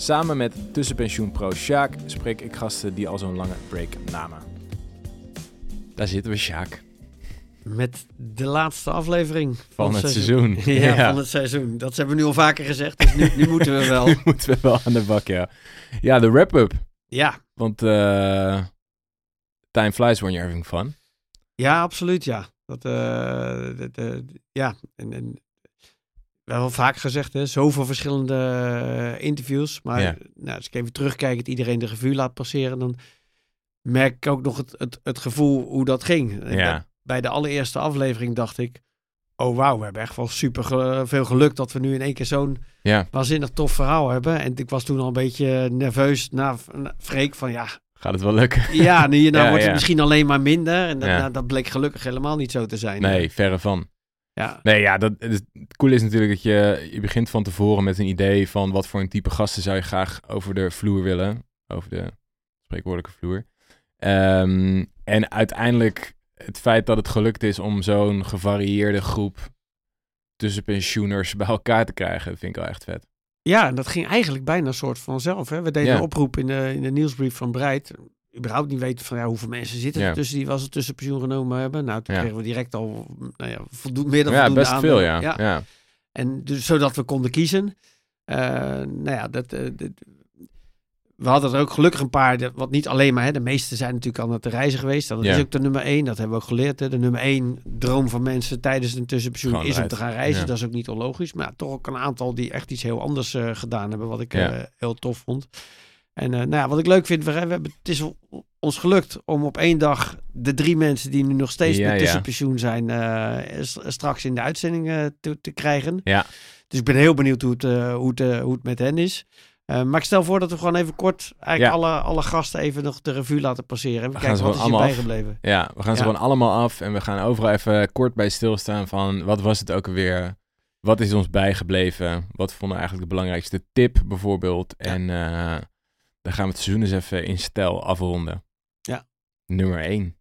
Samen met tussenpensioenpro Sjaak spreek ik gasten die al zo'n lange break namen. Daar zitten we, Sjaak. Met de laatste aflevering Van het seizoen. Ja, Ja. van het seizoen. Dat hebben we nu al vaker gezegd, dus nu, nu moeten we wel. Nu moeten we wel aan de bak, ja. Ja, de wrap-up. Ja, Want eh time flies when you're having fun. ja absoluut, ja. Dat, eh, dat, eh, ja, en, en we hebben al vaak gezegd, hè, zoveel verschillende eh, interviews. Maar Ja. nou, als ik even terugkijk, het iedereen de revue laat passeren, dan merk ik ook nog het, het, het gevoel hoe dat ging. En Ja. dat- bij de allereerste aflevering dacht ik, oh wauw, we hebben echt wel super ge- veel geluk dat we nu in één keer zo'n Ja, waanzinnig tof verhaal hebben. En ik was toen al een beetje nerveus na, na Freek van ja, gaat het wel lukken? ja, nu, nou Ja, wordt het misschien alleen maar minder. En dat, nou, dat bleek gelukkig helemaal niet zo te zijn. Nee, verre van. Ja, Nee, ja, dat, het, coole is natuurlijk dat je, je begint van tevoren met een idee van wat voor een type gasten zou je graag over de vloer willen. Over de spreekwoordelijke vloer. Ehm, en uiteindelijk het feit dat het gelukt is om zo'n gevarieerde groep tussenpensioeners bij elkaar te krijgen, vind ik wel echt vet. ja, en dat ging eigenlijk bijna een soort vanzelf. Hè? We deden Ja. een oproep in de, in de nieuwsbrief van Breit. Überhaupt niet weten van ja, hoeveel mensen zitten er Ja. tussen die wel eens een tussenpensioen genomen hebben. Nou, toen Ja. kregen we direct al nou ja, voldoende, meer dan Ja, voldoende best veel, ja. ja. En dus zodat we konden kiezen. Eh, nou ja, dat, eh, we hadden er ook gelukkig een paar, wat niet alleen maar, hè, de meeste zijn natuurlijk al naar te reizen geweest. Dat is ook de nummer één, dat hebben we ook geleerd. Hè. De nummer één droom van mensen tijdens een tussenpensioen Gewoon is om te gaan reizen. Dat is ook niet onlogisch. Maar toch ook een aantal die echt iets heel anders eh, gedaan hebben, wat ik heel tof vond. En eh, nou ja, wat ik leuk vind, we, we hebben, het is ons gelukt om op één dag de drie mensen die nu nog steeds Ja, met tussenpensioen zijn, eh, straks in de uitzending eh, te, te krijgen. Ja. Dus ik ben heel benieuwd hoe het, hoe het, hoe het met hen is. Maar ik stel voor dat we gewoon even kort eigenlijk alle, alle gasten even nog de revue laten passeren. Even gaan kijken ze wat is allemaal bijgebleven. Ja, we gaan ze gewoon allemaal af en we gaan overal even kort bij stilstaan van wat was het ook alweer? Wat is ons bijgebleven? Wat vonden we eigenlijk de belangrijkste tip bijvoorbeeld? En dan gaan we het seizoen eens even in stijl afronden. Ja. Nummer 1,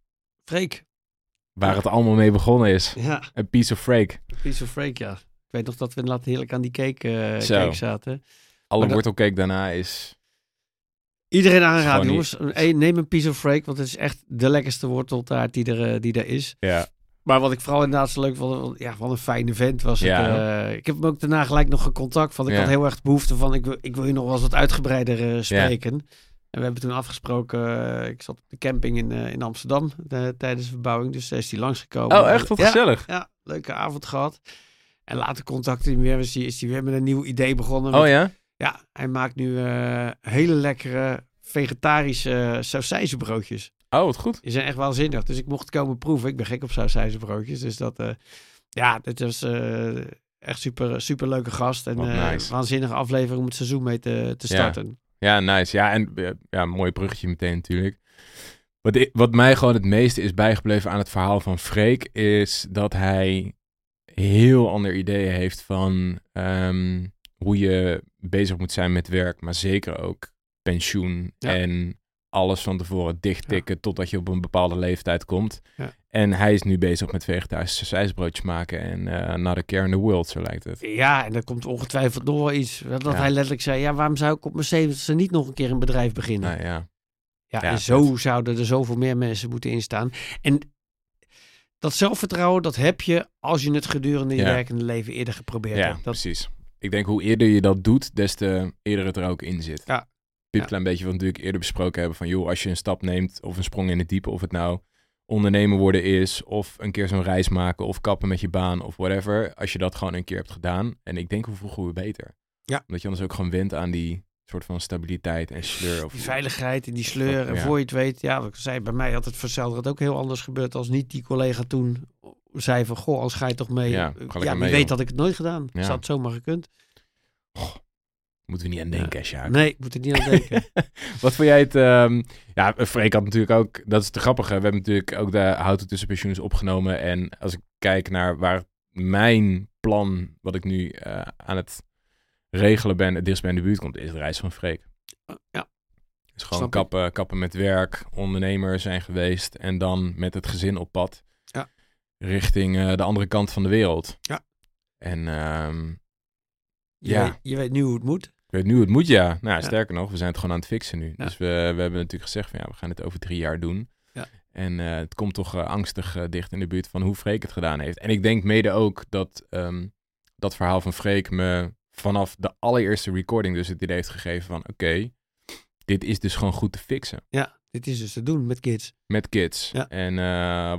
Freek. waar het allemaal mee begonnen is. Ja, Een piece of freak. piece of Freek, ja. Ik weet nog dat we inderdaad heerlijk aan die cake, eh, cake zaten. Alle dat- wortelcake daarna is... Iedereen aanraden, jongens. Een- een- neem een piece of Freek, want het is echt de lekkerste worteltaart die er, eh, die er is. Ja, Maar wat ik vooral inderdaad zo leuk vond, ja, wat een fijne vent was het. Ja. eh, ik heb hem ook daarna gelijk nog gecontact, want ik Ja. had heel erg behoefte van, ik wil, ik wil je nog wel eens wat uitgebreider eh, spreken. En we hebben toen afgesproken, eh, ik zat op de camping in, in Amsterdam tijdens de verbouwing, dus daar is hij langsgekomen. Oh, echt? Wat gezellig. Ja, leuke avond gehad. En later contacte hij me weer, is hij, is hij weer met een nieuw idee begonnen. met- Oh ja? ja, hij maakt nu hele lekkere vegetarische sausijzenbroodjes. Oh, wat goed. Die zijn echt waanzinnig. Dus ik mocht komen proeven. Ik ben gek op sausijzenbroodjes. Dus dat, eh, ja, dit was eh, echt super, super leuke gast. En Wat eh, nice. waanzinnige aflevering om het seizoen mee te, te starten. Ja, nice. Ja, en ja, een mooi bruggetje meteen natuurlijk. Wat, i- wat mij gewoon het meeste is bijgebleven aan het verhaal van Freek, is dat hij heel ander ideeën heeft van ehm, hoe je bezig moet zijn met werk, maar zeker ook pensioen Ja. en alles van tevoren dichttikken totdat je op een bepaalde leeftijd komt. Ja. En hij is nu bezig met vegetarische sausijsbroodjes maken en eh not a care in the world, zo lijkt het. Ja, en er komt ongetwijfeld nog wel iets. Dat Ja. hij letterlijk zei, ja, waarom zou ik op mijn zeventigste niet nog een keer een bedrijf beginnen? Nou ja, Ja, Ja, en zo zouden er zoveel meer mensen moeten instaan. En dat zelfvertrouwen, dat heb je als je het gedurende je Ja. werkende leven eerder geprobeerd Ja, hebt. Dat, precies. Ik denk hoe eerder je dat doet, des te eerder het er ook in zit. Ja. Ja. klein beetje wat we natuurlijk eerder besproken hebben van joh, als je een stap neemt of een sprong in het diepe, of het nou ondernemer worden is, of een keer zo'n reis maken, of kappen met je baan, of whatever. Als je dat gewoon een keer hebt gedaan, en ik denk hoe vroeger hoe beter. Ja. Omdat je anders ook gewoon wint aan die soort van stabiliteit en sleur. Of, die veiligheid en die sleur. En Ja. voor je het weet, ja, wat ik zei, bij mij had het voor hetzelfde ook heel anders gebeurd als niet die collega toen zei van, goh, als ga je toch mee. Ja, Ja, wie mee, weet had ik het nooit gedaan. Ja. Ja. Zou het zomaar gekund. Moeten we niet aan denken, Sjaak. Nee, ik moet er niet aan denken. Wat vond jij het... ehm, ja, Freek had natuurlijk ook... Dat is te grappige. We hebben natuurlijk ook de houten tussenpensioens opgenomen. En als ik kijk naar waar mijn plan, wat ik nu eh, aan het regelen ben, het dichtst bij in de buurt komt, is de reis van Freek. Ja. Dus gewoon kappen, kappen met werk, ondernemer zijn geweest en dan met het gezin op pad. Ja. Richting eh, de andere kant van de wereld. Ja. En ehm, Je, Ja. weet, je weet nu hoe het moet. Ik weet nu hoe het moet, ja. Nou, Ja. sterker nog, we zijn het gewoon aan het fixen nu. Ja. Dus we, we hebben natuurlijk gezegd van ja, we gaan het over drie jaar doen. Ja. En eh, het komt toch eh, angstig eh, dicht in de buurt van hoe Freek het gedaan heeft. En ik denk mede ook dat ehm, dat verhaal van Freek me vanaf de allereerste recording dus het idee heeft gegeven van oké, dit is dus gewoon goed te fixen. Ja, dit is dus te doen met kids. Met kids. Ja. En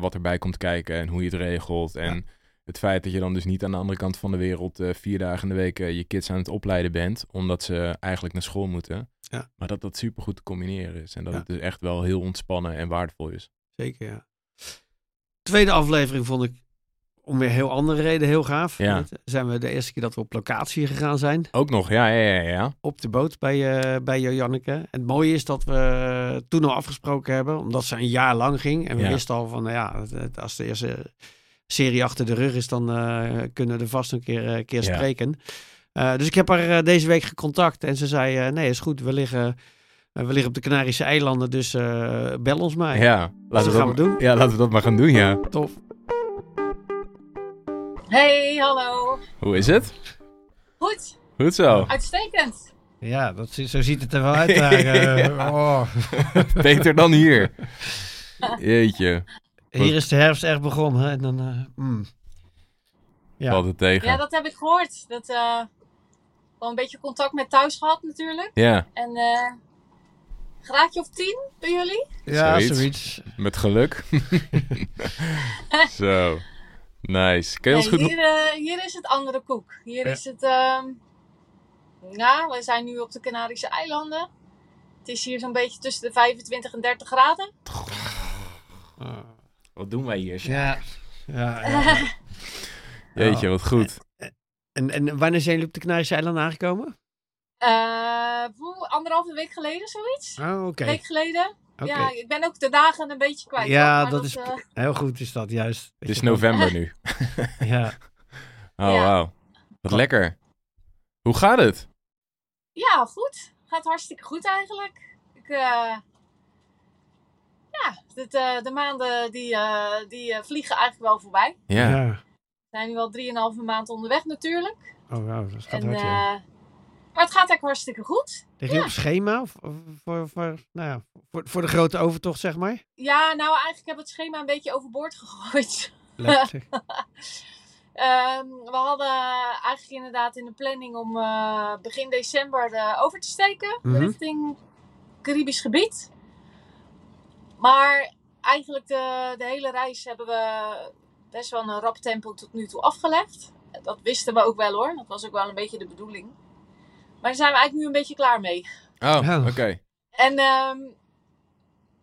wat erbij komt kijken en hoe je het regelt. En. Het feit dat je dan dus niet aan de andere kant van de wereld eh, vier dagen in de week eh, je kids aan het opleiden bent. Omdat ze eigenlijk naar school moeten. Ja. Maar dat dat super goed te combineren is. En dat Ja. het dus echt wel heel ontspannen en waardevol is. Zeker, ja. Tweede aflevering vond ik om weer heel andere reden heel gaaf. Ja. Zijn we de eerste keer dat we op locatie gegaan zijn. Ook nog, ja, ja, ja. ja. Op de boot bij, eh bij Janneke. En het mooie is dat we toen al afgesproken hebben. Omdat ze een jaar lang ging. En we Ja. wisten al van, nou ja, als de eerste serie achter de rug is, dan eh, kunnen we er vast een keer, eh, keer Ja. spreken. Eh, dus ik heb haar deze week gecontact. En ze zei, eh, nee, is goed. We liggen, we liggen op de Canarische eilanden. Dus eh, bel ons maar. Ja, laten gaan dat, we doen. Ja, laten we dat maar gaan doen, ja. Tof. Hey, hallo. Hoe is het? Goed, Goed zo. uitstekend. Ja, dat, zo ziet het er wel uit daar. Ja. oh. Beter dan hier. Jeetje, Hier is de herfst echt begonnen. hè, En dan, eh, mm. Ja. valt het tegen. Ja, dat heb ik gehoord. Dat, eh wel een beetje contact met thuis gehad natuurlijk. Ja, En eh graadje of tien bij jullie? ja, zoiets. zoiets. met geluk. zo, nice. Kun je ons goed... hier, eh, hier is het andere koek. Hier Ja. is het... ehm ja, we zijn nu op de Canarische eilanden. Het is hier zo'n beetje tussen de 25 en 30 graden. Ah. Wat doen wij hier? ja. Ja, ja. Jeetje, wat goed. En, en wanneer zijn jullie op de Canarische eilanden aangekomen? Eh, poeh, anderhalve week geleden, zoiets. Oh, oké. Een week geleden. Ja, ik ben ook de dagen een beetje kwijt. Ja, dat is eh, Heel goed is dat, juist. Het is november nu. Ja. Oh, Ja. wauw. Wat lekker. Hoe gaat het? Ja, goed. Gaat hartstikke goed eigenlijk. Ik, eh, ja, dit, eh, de maanden die, eh, die eh, vliegen eigenlijk wel voorbij. Ja. ja. We zijn nu al 3,5 maand onderweg natuurlijk. Oh, wauw, dat gaat En, hard, ja. eh, maar het gaat eigenlijk hartstikke goed. Lig je op schema? Of, of voor, voor, nou ja, voor, voor de grote overtocht, zeg maar? Ja, nou eigenlijk heb ik het schema een beetje overboord gegooid. Leuk, zeg. Ehm, we hadden eigenlijk inderdaad in de planning om eh, begin december eh, over te steken Mhm. richting Caribisch gebied. Maar eigenlijk de, de hele reis hebben we best wel een rap tempo tot nu toe afgelegd. Dat wisten we ook wel hoor, dat was ook wel een beetje de bedoeling. Maar daar zijn we eigenlijk nu een beetje klaar mee. Oh, Ja. oké. En ehm,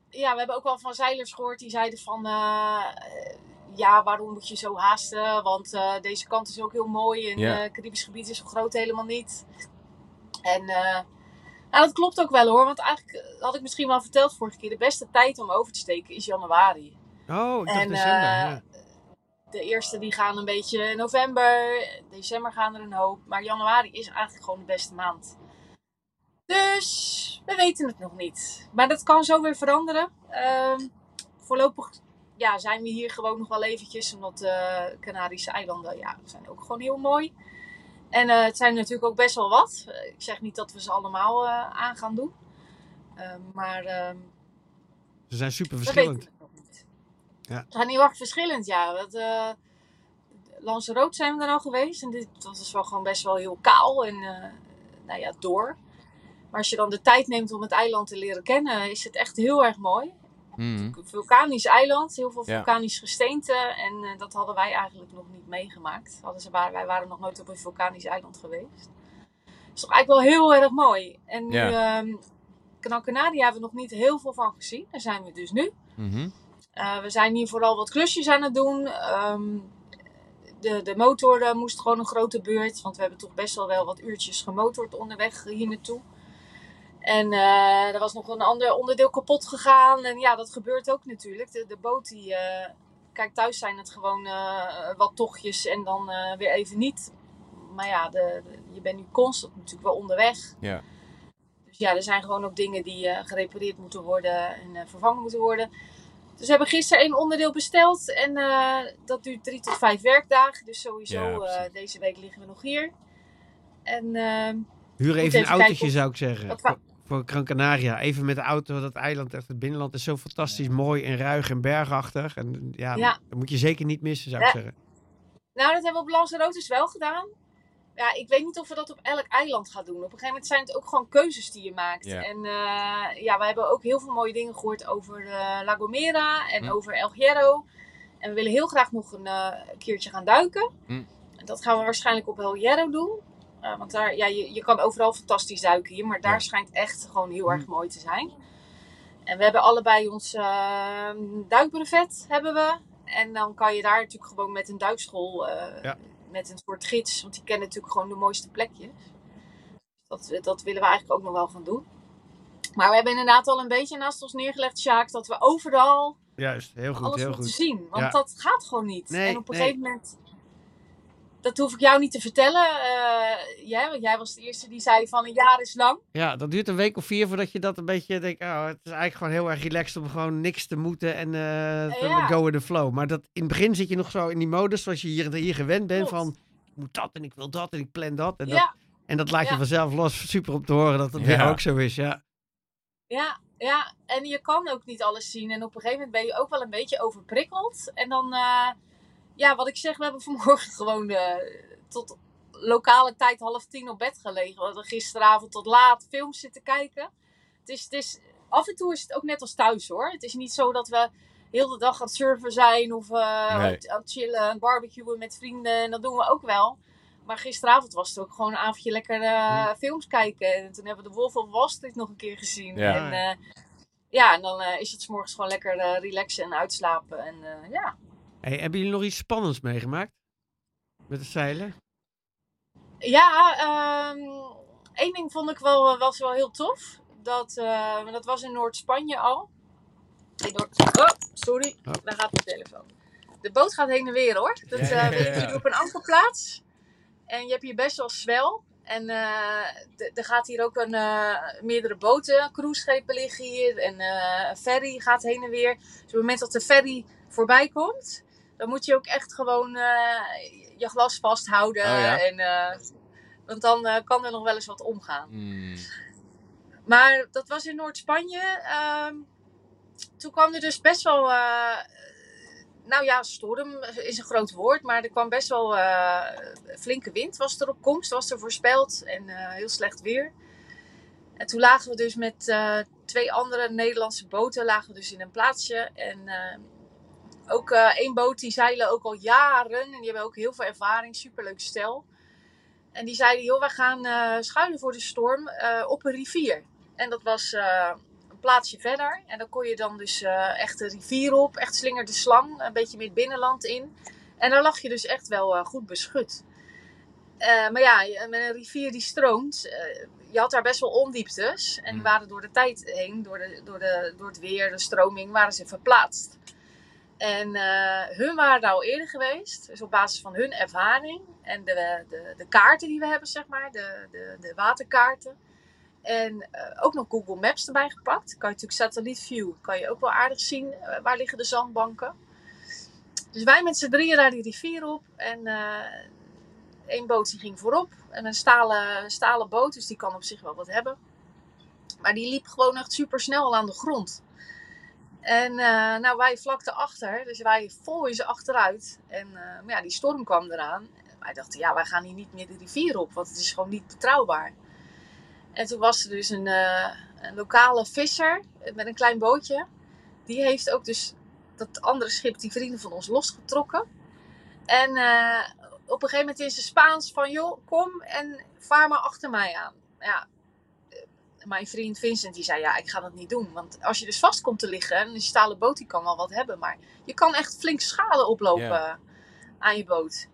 ja, we hebben ook wel van zeilers gehoord die zeiden van... eh, ja, waarom moet je zo haasten? Want eh, deze kant is ook heel mooi en het Caribisch gebied is zo groot helemaal niet. En eh, nou, dat klopt ook wel hoor. Want eigenlijk eh, had ik misschien wel verteld vorige keer... de beste tijd om over te steken is januari. Oh, ik dacht En, december. eh, ja. De eerste die gaan een beetje november. December gaan er een hoop. Maar januari is eigenlijk gewoon de beste maand. Dus we weten het nog niet. Maar dat kan zo weer veranderen. Ehm, voorlopig ja, zijn we hier gewoon nog wel eventjes. Omdat de Canarische eilanden ja, zijn ook gewoon heel mooi. En eh, het zijn natuurlijk ook best wel wat. Eh, ik zeg niet dat we ze allemaal eh, aan gaan doen. Maar ehm, Ze zijn super verschillend. Ja. Ze zijn heel erg verschillend, ja. Eh Lanzarote zijn we dan al geweest. En dit dat is wel gewoon best wel heel kaal en nou ja, door. Maar als je dan de tijd neemt om het eiland te leren kennen, is het echt heel erg mooi. Een vulkanisch eiland, heel veel Ja. vulkanisch gesteente. En eh, dat hadden wij eigenlijk nog niet meegemaakt. Hadden ze, waren, wij waren nog nooit op een vulkanisch eiland geweest. Dat is toch eigenlijk wel heel erg mooi. En nu, Ja. ehm, Canaria hebben we nog niet heel veel van gezien. Daar zijn we dus nu. Mhm. Uh, we zijn hier vooral wat klusjes aan het doen. Um, de, de motor eh, moest gewoon een grote beurt. Want we hebben toch best wel wel wat uurtjes gemotord onderweg hier naartoe. En eh, er was nog een ander onderdeel kapot gegaan. En ja, dat gebeurt ook natuurlijk. De, de boot die... eh, kijk, thuis zijn het gewoon eh, wat tochtjes en dan weer even niet. Maar ja, de, de- je bent nu constant natuurlijk wel onderweg. Ja. Dus ja, er zijn gewoon ook dingen die gerepareerd moeten worden en vervangen moeten worden. Dus we hebben gisteren één onderdeel besteld en dat duurt drie tot vijf werkdagen. Dus sowieso Ja, deze week liggen we nog hier. En ehm, Huur even een autootje, of- zou ik zeggen. Wat Voor, voor Gran Canaria. Even met de auto, dat eiland, echt het binnenland is zo fantastisch mooi en ruig en bergachtig. En ja, Ja. dat moet je zeker niet missen, zou ik Ja. zeggen. Nou, dat hebben we op Lanzarote dus wel gedaan. Ja, ik weet niet of we dat op elk eiland gaan doen. Op een gegeven moment zijn het ook gewoon keuzes die je maakt. Ja. En eh, ja, we hebben ook heel veel mooie dingen gehoord over eh, La Gomera en Hm. over El Hierro. En we willen heel graag nog een eh, keertje gaan duiken. Hm. Dat gaan we waarschijnlijk op El Hierro doen. Eh, want daar, ja, je, je kan overal fantastisch duiken hier. Maar daar Ja. schijnt echt gewoon heel erg Hm. mooi te zijn. En we hebben allebei ons eh duikbrevet hebben we. En dan kan je daar natuurlijk gewoon met een duikschool, eh, Ja. met een soort gids, want die kennen natuurlijk gewoon de mooiste plekjes. Dat, dat willen we eigenlijk ook nog wel gaan doen. Maar we hebben inderdaad al een beetje naast ons neergelegd, Sjaak, dat we overal Juist, heel goed, alles heel moeten goed. zien. Want Ja. dat gaat gewoon niet. Nee, en op een nee. gegeven moment, dat hoef ik jou niet te vertellen. eh, jij, want jij was de eerste die zei van een jaar is lang. Ja, dat duurt een week of vier voordat je dat een beetje denkt. Oh, het is eigenlijk gewoon heel erg relaxed om gewoon niks te moeten en eh, te Ja. go with the flow. Maar dat, in het begin zit je nog zo in die modus zoals je hier, hier gewend bent Klopt. van ik moet dat en ik wil dat en ik plan dat. En dat, en dat laat je Ja. vanzelf los. Super om te horen dat dat Ja. weer ook zo is. Ja. Ja, ja, en je kan ook niet alles zien. En op een gegeven moment ben je ook wel een beetje overprikkeld. En dan, eh, ja, wat ik zeg, we hebben vanmorgen gewoon eh, tot lokale tijd half tien op bed gelegen. We hadden gisteravond tot laat films zitten kijken. Het is, het is, af en toe is het ook net als thuis hoor. Het is niet zo dat we heel de dag aan het surfen zijn of eh, Nee. aan het chillen, het barbecuen met vrienden. En dat doen we ook wel. Maar gisteravond was het ook gewoon een avondje lekker eh, films kijken. En toen hebben we de Wolf of Wall Street nog een keer gezien. Ja. En, ja, en dan is het 's morgens gewoon lekker relaxen en uitslapen. En ja. Hey, hebben jullie nog iets spannends meegemaakt? Met het zeilen? Ja, ehm één ding vond ik wel, eh, was wel heel tof. Dat, eh, dat was in Noord-Spanje al. Noord- oh, sorry, Oh. daar gaat mijn telefoon. De boot gaat heen en weer hoor. Dat, Ja, eh, ja, zitten op een ankerplaats. En je hebt hier best wel zwel. En d- er gaat hier ook een, meerdere boten, cruiseschepen liggen hier. En een ferry gaat heen en weer. Dus op het moment dat de ferry voorbij komt, dan moet je ook echt gewoon eh, je glas vasthouden. Oh ja? en, eh, want dan eh, kan er nog wel eens wat omgaan. Hmm. Maar dat was in Noord-Spanje. Ehm, toen kwam er dus best wel. nou ja, storm is een groot woord. Maar er kwam best wel flinke wind. Was er op komst, was er voorspeld. En heel slecht weer. En toen lagen we dus met twee andere Nederlandse boten. Lagen we dus in een plaatsje. En eh, ook eh, één boot die zeilen ook al jaren. En die hebben ook heel veel ervaring. Superleuk stel. En die zeiden, joh, wij gaan eh, schuilen voor de storm eh, op een rivier. En dat was een plaatsje verder. En dan kon je dan dus echt de rivier op, echt slingerde slang, een beetje meer het binnenland in. En daar lag je dus echt wel goed beschut. Maar ja, met een rivier die stroomt, eh, je had daar best wel ondieptes. En die Mm. waren door de tijd heen, door, de, door, de, door het weer, de stroming, waren ze verplaatst. En eh, hun waren al eerder geweest. Dus op basis van hun ervaring en de, de, de kaarten die we hebben, zeg maar, de, de, de waterkaarten. En eh, ook nog Google Maps erbij gepakt. Kan je natuurlijk satellietview, kan je ook wel aardig zien eh, waar liggen de zandbanken. Dus wij met z'n drieën daar die rivier op. En één boot die ging voorop. En een stalen, stalen boot, dus die kan op zich wel wat hebben. Maar die liep gewoon echt super snel al aan de grond. En eh, nou, wij vlak achter, dus wij vol ze achteruit. En eh, maar ja, die storm kwam eraan. En wij dachten, ja, wij gaan hier niet meer de rivier op, want het is gewoon niet betrouwbaar. En toen was er dus een, eh, een lokale visser met een klein bootje. Die heeft ook dus dat andere schip, die vrienden van ons, losgetrokken. En op een gegeven moment in zijn Spaans van, joh, kom en vaar maar achter mij aan. Ja, mijn vriend Vincent die zei, ja, ik ga dat niet doen. Want als je dus vast komt te liggen, en een stalen boot die kan wel wat hebben. Maar je kan echt flink schade oplopen aan je boot.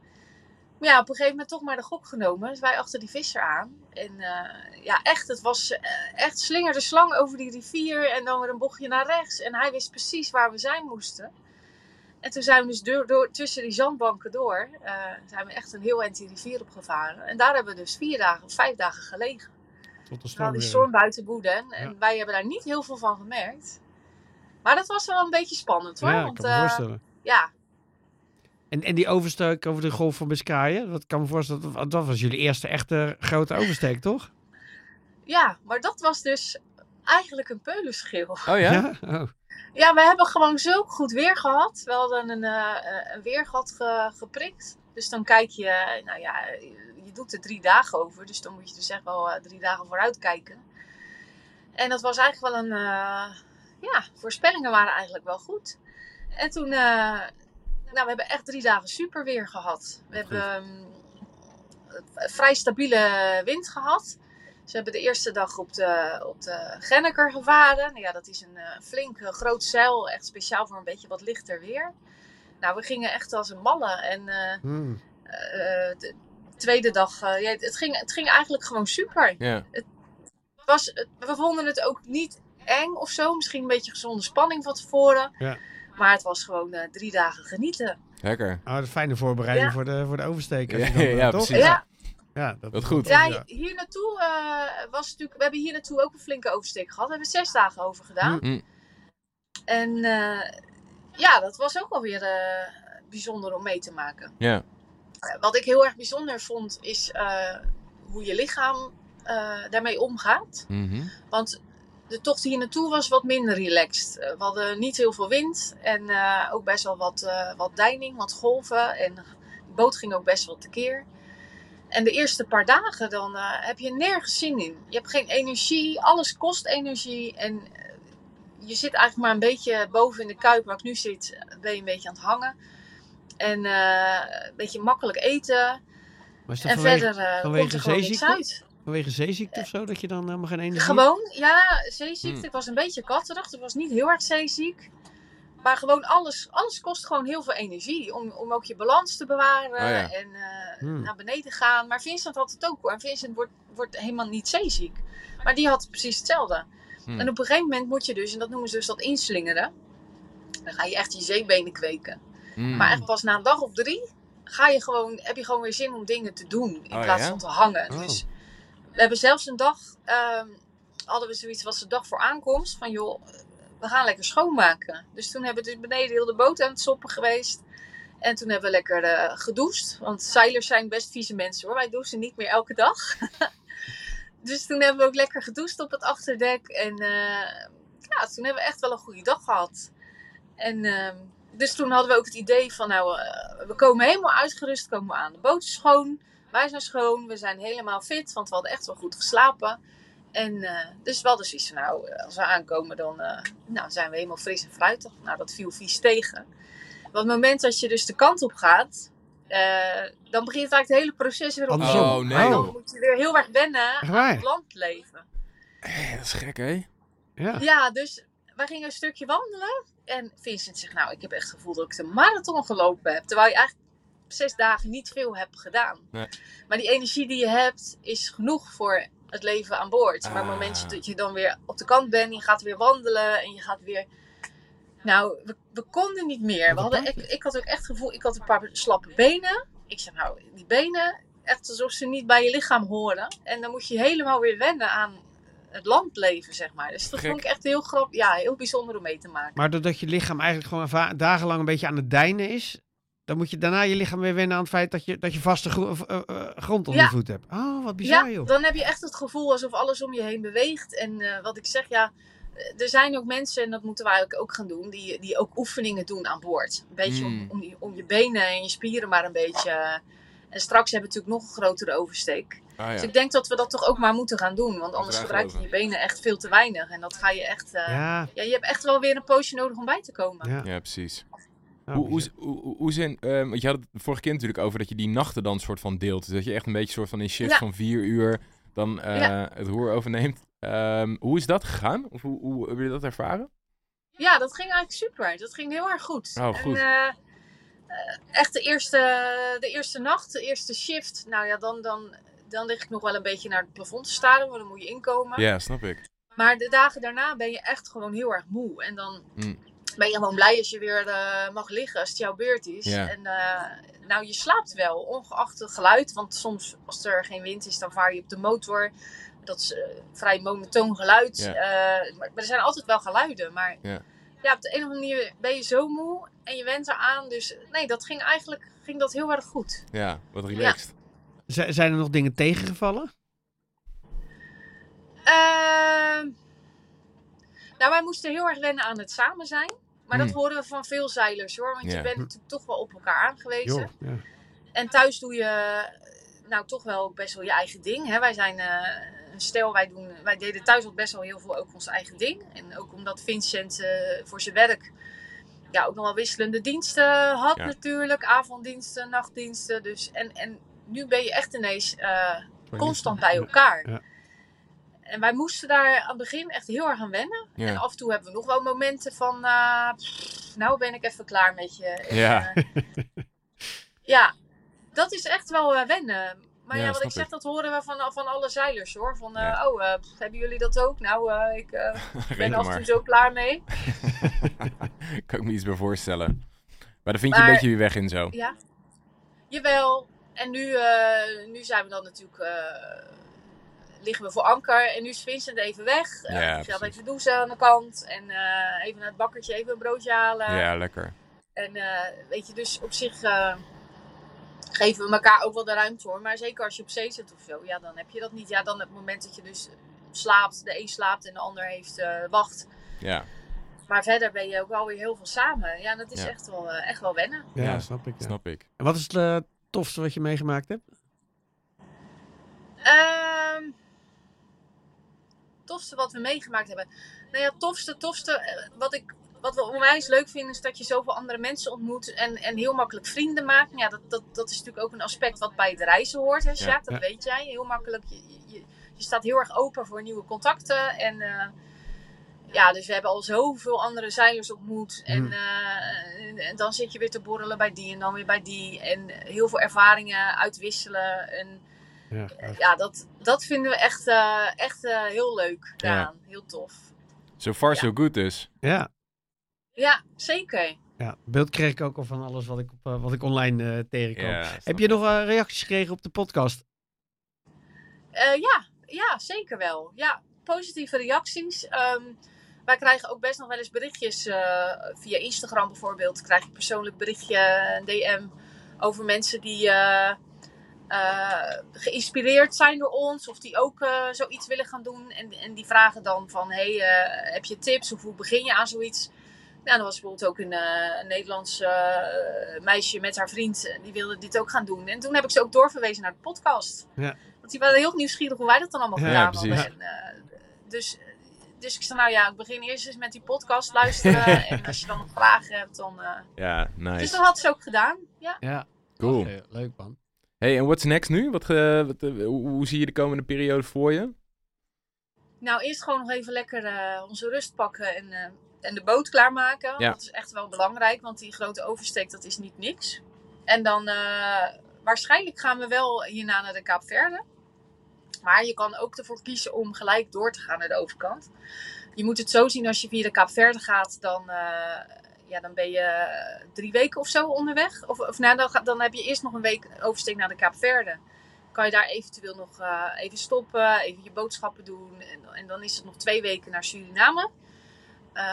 ja, op een gegeven moment toch maar de gok genomen. Dus wij achter die visser aan. En eh, ja, echt, het was eh, echt slingerde slang over die rivier. En dan weer een bochtje naar rechts. En hij wist precies waar we zijn moesten. En toen zijn we dus door, door, tussen die zandbanken door, eh, zijn we echt een heel eind die rivier opgevaren. En daar hebben we dus vier dagen of vijf dagen gelegen. Tot de Terwijl storm die weer. storm buiten woedde. En Ja. wij hebben daar niet heel veel van gemerkt. Maar dat was wel een beetje spannend hoor. Ja, ik want kan me eh, voorstellen. ja, En, en die oversteek over de golf van Biscayen, dat kan me voorstellen, dat, dat was jullie eerste echte grote oversteek, toch? ja, maar dat was dus eigenlijk een peulenschil. Oh ja? Oh. Ja, we hebben gewoon zo goed weer gehad. We hadden een, eh, eh, een weergat ge- geprikt. Dus dan kijk je, nou ja, je doet er drie dagen over. Dus dan moet je dus echt wel eh, drie dagen vooruit kijken. En dat was eigenlijk wel een, eh, ja, voorspellingen waren eigenlijk wel goed. En toen, eh, nou, we hebben echt drie dagen super weer gehad. We hebben ehm, vrij stabiele wind gehad. Ze hebben de eerste dag op de, op de Genneker gevaren. Nou ja, dat is een eh, flink groot zeil, echt speciaal voor een beetje wat lichter weer. Nou, we gingen echt als een malle. En eh, Hmm. eh, de tweede dag, eh, ja, het, ging, het ging eigenlijk gewoon super. Ja. Het was, het- we vonden het ook niet eng of zo. Misschien een beetje gezonde spanning van tevoren. Ja. Maar het was gewoon eh, drie dagen genieten. Lekker. Oh, dat fijne voorbereiding Ja. voor, de, voor de oversteek. als Ja, je dan, eh, ja, toch? precies. Ja, Ja, dat is goed. ja, hier naartoe eh, was natuurlijk. We hebben hier naartoe ook een flinke oversteek gehad. We hebben zes dagen over gedaan. Hm. Hm. En eh, ja, dat was ook wel weer eh, bijzonder om mee te maken. Ja. Eh, Wat ik heel erg bijzonder vond, is eh, hoe je lichaam daarmee omgaat. Mhm. Want de tocht hier naartoe was wat minder relaxed. We hadden niet heel veel wind en ook best wel wat, wat deining, wat golven. En de boot ging ook best wel tekeer. En de eerste paar dagen dan heb je nergens zin in. Je hebt geen energie, alles kost energie. En je zit eigenlijk maar een beetje boven in de kuip waar ik nu zit, eh, ben je een beetje aan het hangen. En eh, een beetje makkelijk eten. Maar is dat En vanwege, verder eh vanwege komt er gewoon niks zeeziekte? uit. vanwege zeeziekte of zo, dat je dan helemaal geen energie Gewoon, ja, zeeziekte. Hmm. Ik was een beetje katterig. Ik was niet heel erg zeeziek. Maar gewoon alles, alles kost gewoon heel veel energie. Om, om ook je balans te bewaren Oh ja. en eh, Hmm. naar beneden gaan. Maar Vincent had het ook hoor. En Vincent wordt, wordt helemaal niet zeeziek. Maar die had precies hetzelfde. Hmm. En op een gegeven moment moet je dus, en dat noemen ze dus dat inslingeren. Dan ga je echt je zeebenen kweken. Mm. Maar echt pas na een dag of drie ga je gewoon, heb je gewoon weer zin om dingen te doen. In Oh, plaats ja? van te hangen. Oh. Dus we hebben zelfs een dag, ehm, hadden we zoiets, was de dag voor aankomst. Van joh, we gaan lekker schoonmaken. Dus toen hebben we dus beneden heel de boot aan het soppen geweest. En toen hebben we lekker gedoucht. Want zeilers zijn best vieze mensen hoor. Wij douchen niet meer elke dag. dus toen hebben we ook lekker gedoucht op het achterdek. En eh, ja, toen hebben we echt wel een goede dag gehad. En ehm, dus toen hadden we ook het idee van nou, eh, we komen helemaal uitgerust komen we aan. De boot is schoon, wij zijn schoon, we zijn helemaal fit, want we hadden echt wel goed geslapen. En eh, dus we hadden zoiets van nou, als we aankomen dan nou, zijn we helemaal fris en fruitig. Nou, dat viel vies tegen. Want het moment dat je dus de kant op gaat, eh, dan begint eigenlijk het hele proces weer opnieuw. Oh, nee. Dan moet je weer heel erg wennen aan het landleven. Eh, dat is gek, hè? Ja. Ja, dus wij gingen een stukje wandelen. En Vincent zegt, nou, ik heb echt het gevoel dat ik de marathon gelopen heb. Terwijl je eigenlijk zes dagen niet veel hebt gedaan. Nee. Maar die energie die je hebt, is genoeg voor het leven aan boord. Maar op het Ah. moment dat je dan weer op de kant bent, je gaat weer wandelen en je gaat weer... Nou, we, we konden niet meer. We hadden, ik, ik had ook echt het gevoel, ik had een paar slappe benen. Ik zei, nou, die benen, echt alsof ze niet bij je lichaam horen. En dan moet je helemaal weer wennen aan het landleven, zeg maar. Dus dat Gek. vond ik echt heel grappig, ja, heel bijzonder om mee te maken. Maar doordat je lichaam eigenlijk gewoon dagenlang een beetje aan het deinen is, dan moet je daarna je lichaam weer wennen aan het feit dat je, dat je vaste gro- eh, eh, grond onder Ja. je voet hebt. Oh, wat bizar ja, joh. dan heb je echt het gevoel alsof alles om je heen beweegt. En eh, wat ik zeg, ja, er zijn ook mensen, en dat moeten wij ook- ook gaan doen, die, die ook oefeningen doen aan boord. Een beetje Mm. om, om, je, om je benen en je spieren maar een beetje... eh, en straks hebben we natuurlijk nog een grotere oversteek. Ah, Dus ik denk dat we dat toch ook maar moeten gaan doen. Want anders gebruik je je benen echt veel te weinig. En dat ga je echt... eh, ja. Ja, je hebt echt wel weer een poosje nodig om bij te komen. ja. ja, precies. Oh, hoe, hoe, zijn, ehm, want je had het de vorige keer natuurlijk over dat je die nachten dan soort van deelt. Dus dat je echt een beetje soort van in shift Ja. van vier uur dan eh, Ja. het roer overneemt. Ehm, hoe is dat gegaan? Of hoe, hoe hebben jullie dat ervaren? Ja, dat ging eigenlijk super. Dat ging heel erg goed. Oh, goed. En, eh, echt de eerste, de eerste nacht, de eerste shift. Nou ja, dan, dan, dan lig ik nog wel een beetje naar het plafond te staren, want dan moet je inkomen. Ja, snap ik. Maar de dagen daarna ben je echt gewoon heel erg moe. En dan Mm. ben je gewoon blij als je weer eh, mag liggen, als het jouw beurt is. Ja. En eh, nou, je slaapt wel, ongeacht het geluid. Want soms, als er geen wind is, dan vaar je op de motor. Dat is eh, vrij monotoon geluid. Ja. Eh, maar, er zijn altijd wel geluiden. Maar Ja. ja. op de een of andere manier ben je zo moe en je went eraan. Dus nee, dat ging eigenlijk ging dat heel erg goed. Ja, wat relaxed. Z- zijn er nog dingen tegengevallen? Ehm, nou, wij moesten heel erg wennen aan het samen zijn. Maar dat Hmm. horen we van veel zeilers hoor. Want Ja. je bent natuurlijk toch wel op elkaar aangewezen. Ja. En thuis doe je nou toch wel best wel je eigen ding. Hè? Wij zijn eh, stel, wij, doen, wij deden thuis al best wel heel veel ook ons eigen ding. En ook omdat Vincent eh, voor zijn werk ja, ook nog wel wisselende diensten had Ja. natuurlijk. Avonddiensten, nachtdiensten. Dus, en, en nu ben je echt ineens eh, constant bij elkaar. Ja. En wij moesten daar aan het begin echt heel erg aan wennen. Ja. En af en toe hebben we nog wel momenten van, pff, nou ben ik even klaar met je. En, Ja. ja, dat is echt wel wennen. Maar Ja, ja, wat ik zeg, ik. dat horen we van, van alle zeilers hoor. Van, eh, Ja. oh, eh, hebben jullie dat ook? Nou, eh, ik ben af en toe zo klaar mee. kan ik me iets bij voorstellen. Maar dan vind je een beetje je weg in zo. Ja, jawel. En nu, nu zijn we dan natuurlijk, liggen we voor anker. En nu is Vincent even weg. Ja, gaat precies. even douchen aan de kant. En even naar het bakkertje, even een broodje halen. Ja, lekker. En weet je, dus op zich geven we elkaar ook wel de ruimte hoor. Maar zeker als je op zee zit of zo, ja, dan heb je dat niet. Ja, dan het moment dat je dus slaapt, de een slaapt en de ander heeft eh, wacht. Ja, Maar verder ben je ook wel weer heel veel samen. Ja, dat is Ja. echt, wel, eh, echt wel wennen. Ja, Ja, snap ik. ja. snap ik. En wat is het eh, tofste wat je meegemaakt hebt? Ehm tofste wat we meegemaakt hebben. Nou ja, tofste, tofste. Wat ik wat we onwijs leuk vinden is dat je zoveel andere mensen ontmoet en, en heel makkelijk vrienden maakt. Ja, dat, dat, dat is natuurlijk ook een aspect wat bij het reizen hoort, hè, Sjaak? Dat ja. weet jij. Heel makkelijk. Je, je, je staat heel erg open voor nieuwe contacten. En eh, ja, dus we hebben al zoveel andere zeilers ontmoet. En, Hmm. eh, en, en dan zit je weer te borrelen bij die en dan weer bij die. En heel veel ervaringen uitwisselen. En Ja, gaaf. ja, dat, dat vinden we echt, eh, echt eh, heel leuk gedaan. Heel tof. So far Ja. so good dus. ja. Ja, zeker. ja. Beeld kreeg ik ook al van alles wat ik, op, eh, wat ik online eh, tegenkwam. Ja, snap Heb je nog eh, reacties gekregen op de podcast? Eh, ja, ja, zeker wel. Ja, positieve reacties. Ehm, wij krijgen ook best nog wel eens berichtjes eh, via Instagram bijvoorbeeld. Krijg je persoonlijk berichtje, een DM over mensen die eh, eh, geïnspireerd zijn door ons. Of die ook eh, zoiets willen gaan doen. En, en die vragen dan van, hey, eh, heb je tips? Of hoe begin je aan zoiets? Nou, er was bijvoorbeeld ook een, eh, een Nederlands eh, meisje met haar vriend. eh, Die wilde dit ook gaan doen. En toen heb ik ze ook doorverwezen naar de podcast. Ja. Want die waren heel nieuwsgierig hoe wij dat dan allemaal Ja, gedaan precies. hadden. En, eh, dus, dus ik zei, nou ja, ik begin eerst eens met die podcast luisteren. en als je dan nog vragen hebt, dan... eh, Ja, Dus nice. dat had ze ook gedaan, ja. Ja. Cool. Leuk man. Hey, en what's next nu? Wat, wat, hoe, hoe zie je de komende periode voor je? Nou, eerst gewoon nog even lekker eh, onze rust pakken en, eh, en de boot klaarmaken. Ja. Dat is echt wel belangrijk, want die grote oversteek, dat is niet niks. En dan eh, waarschijnlijk gaan we wel hierna naar de Kaapverde. Maar je kan ook ervoor kiezen om gelijk door te gaan naar de overkant. Je moet het zo zien, als je via de Kaapverde gaat, dan, eh, ja, dan ben je drie weken of zo onderweg. Of, of nou, dan, ga- dan heb je eerst nog een week oversteek naar de Kaapverde. Kan je daar eventueel nog eh, even stoppen, even je boodschappen doen. En, en dan is het nog twee weken naar Suriname. Eh,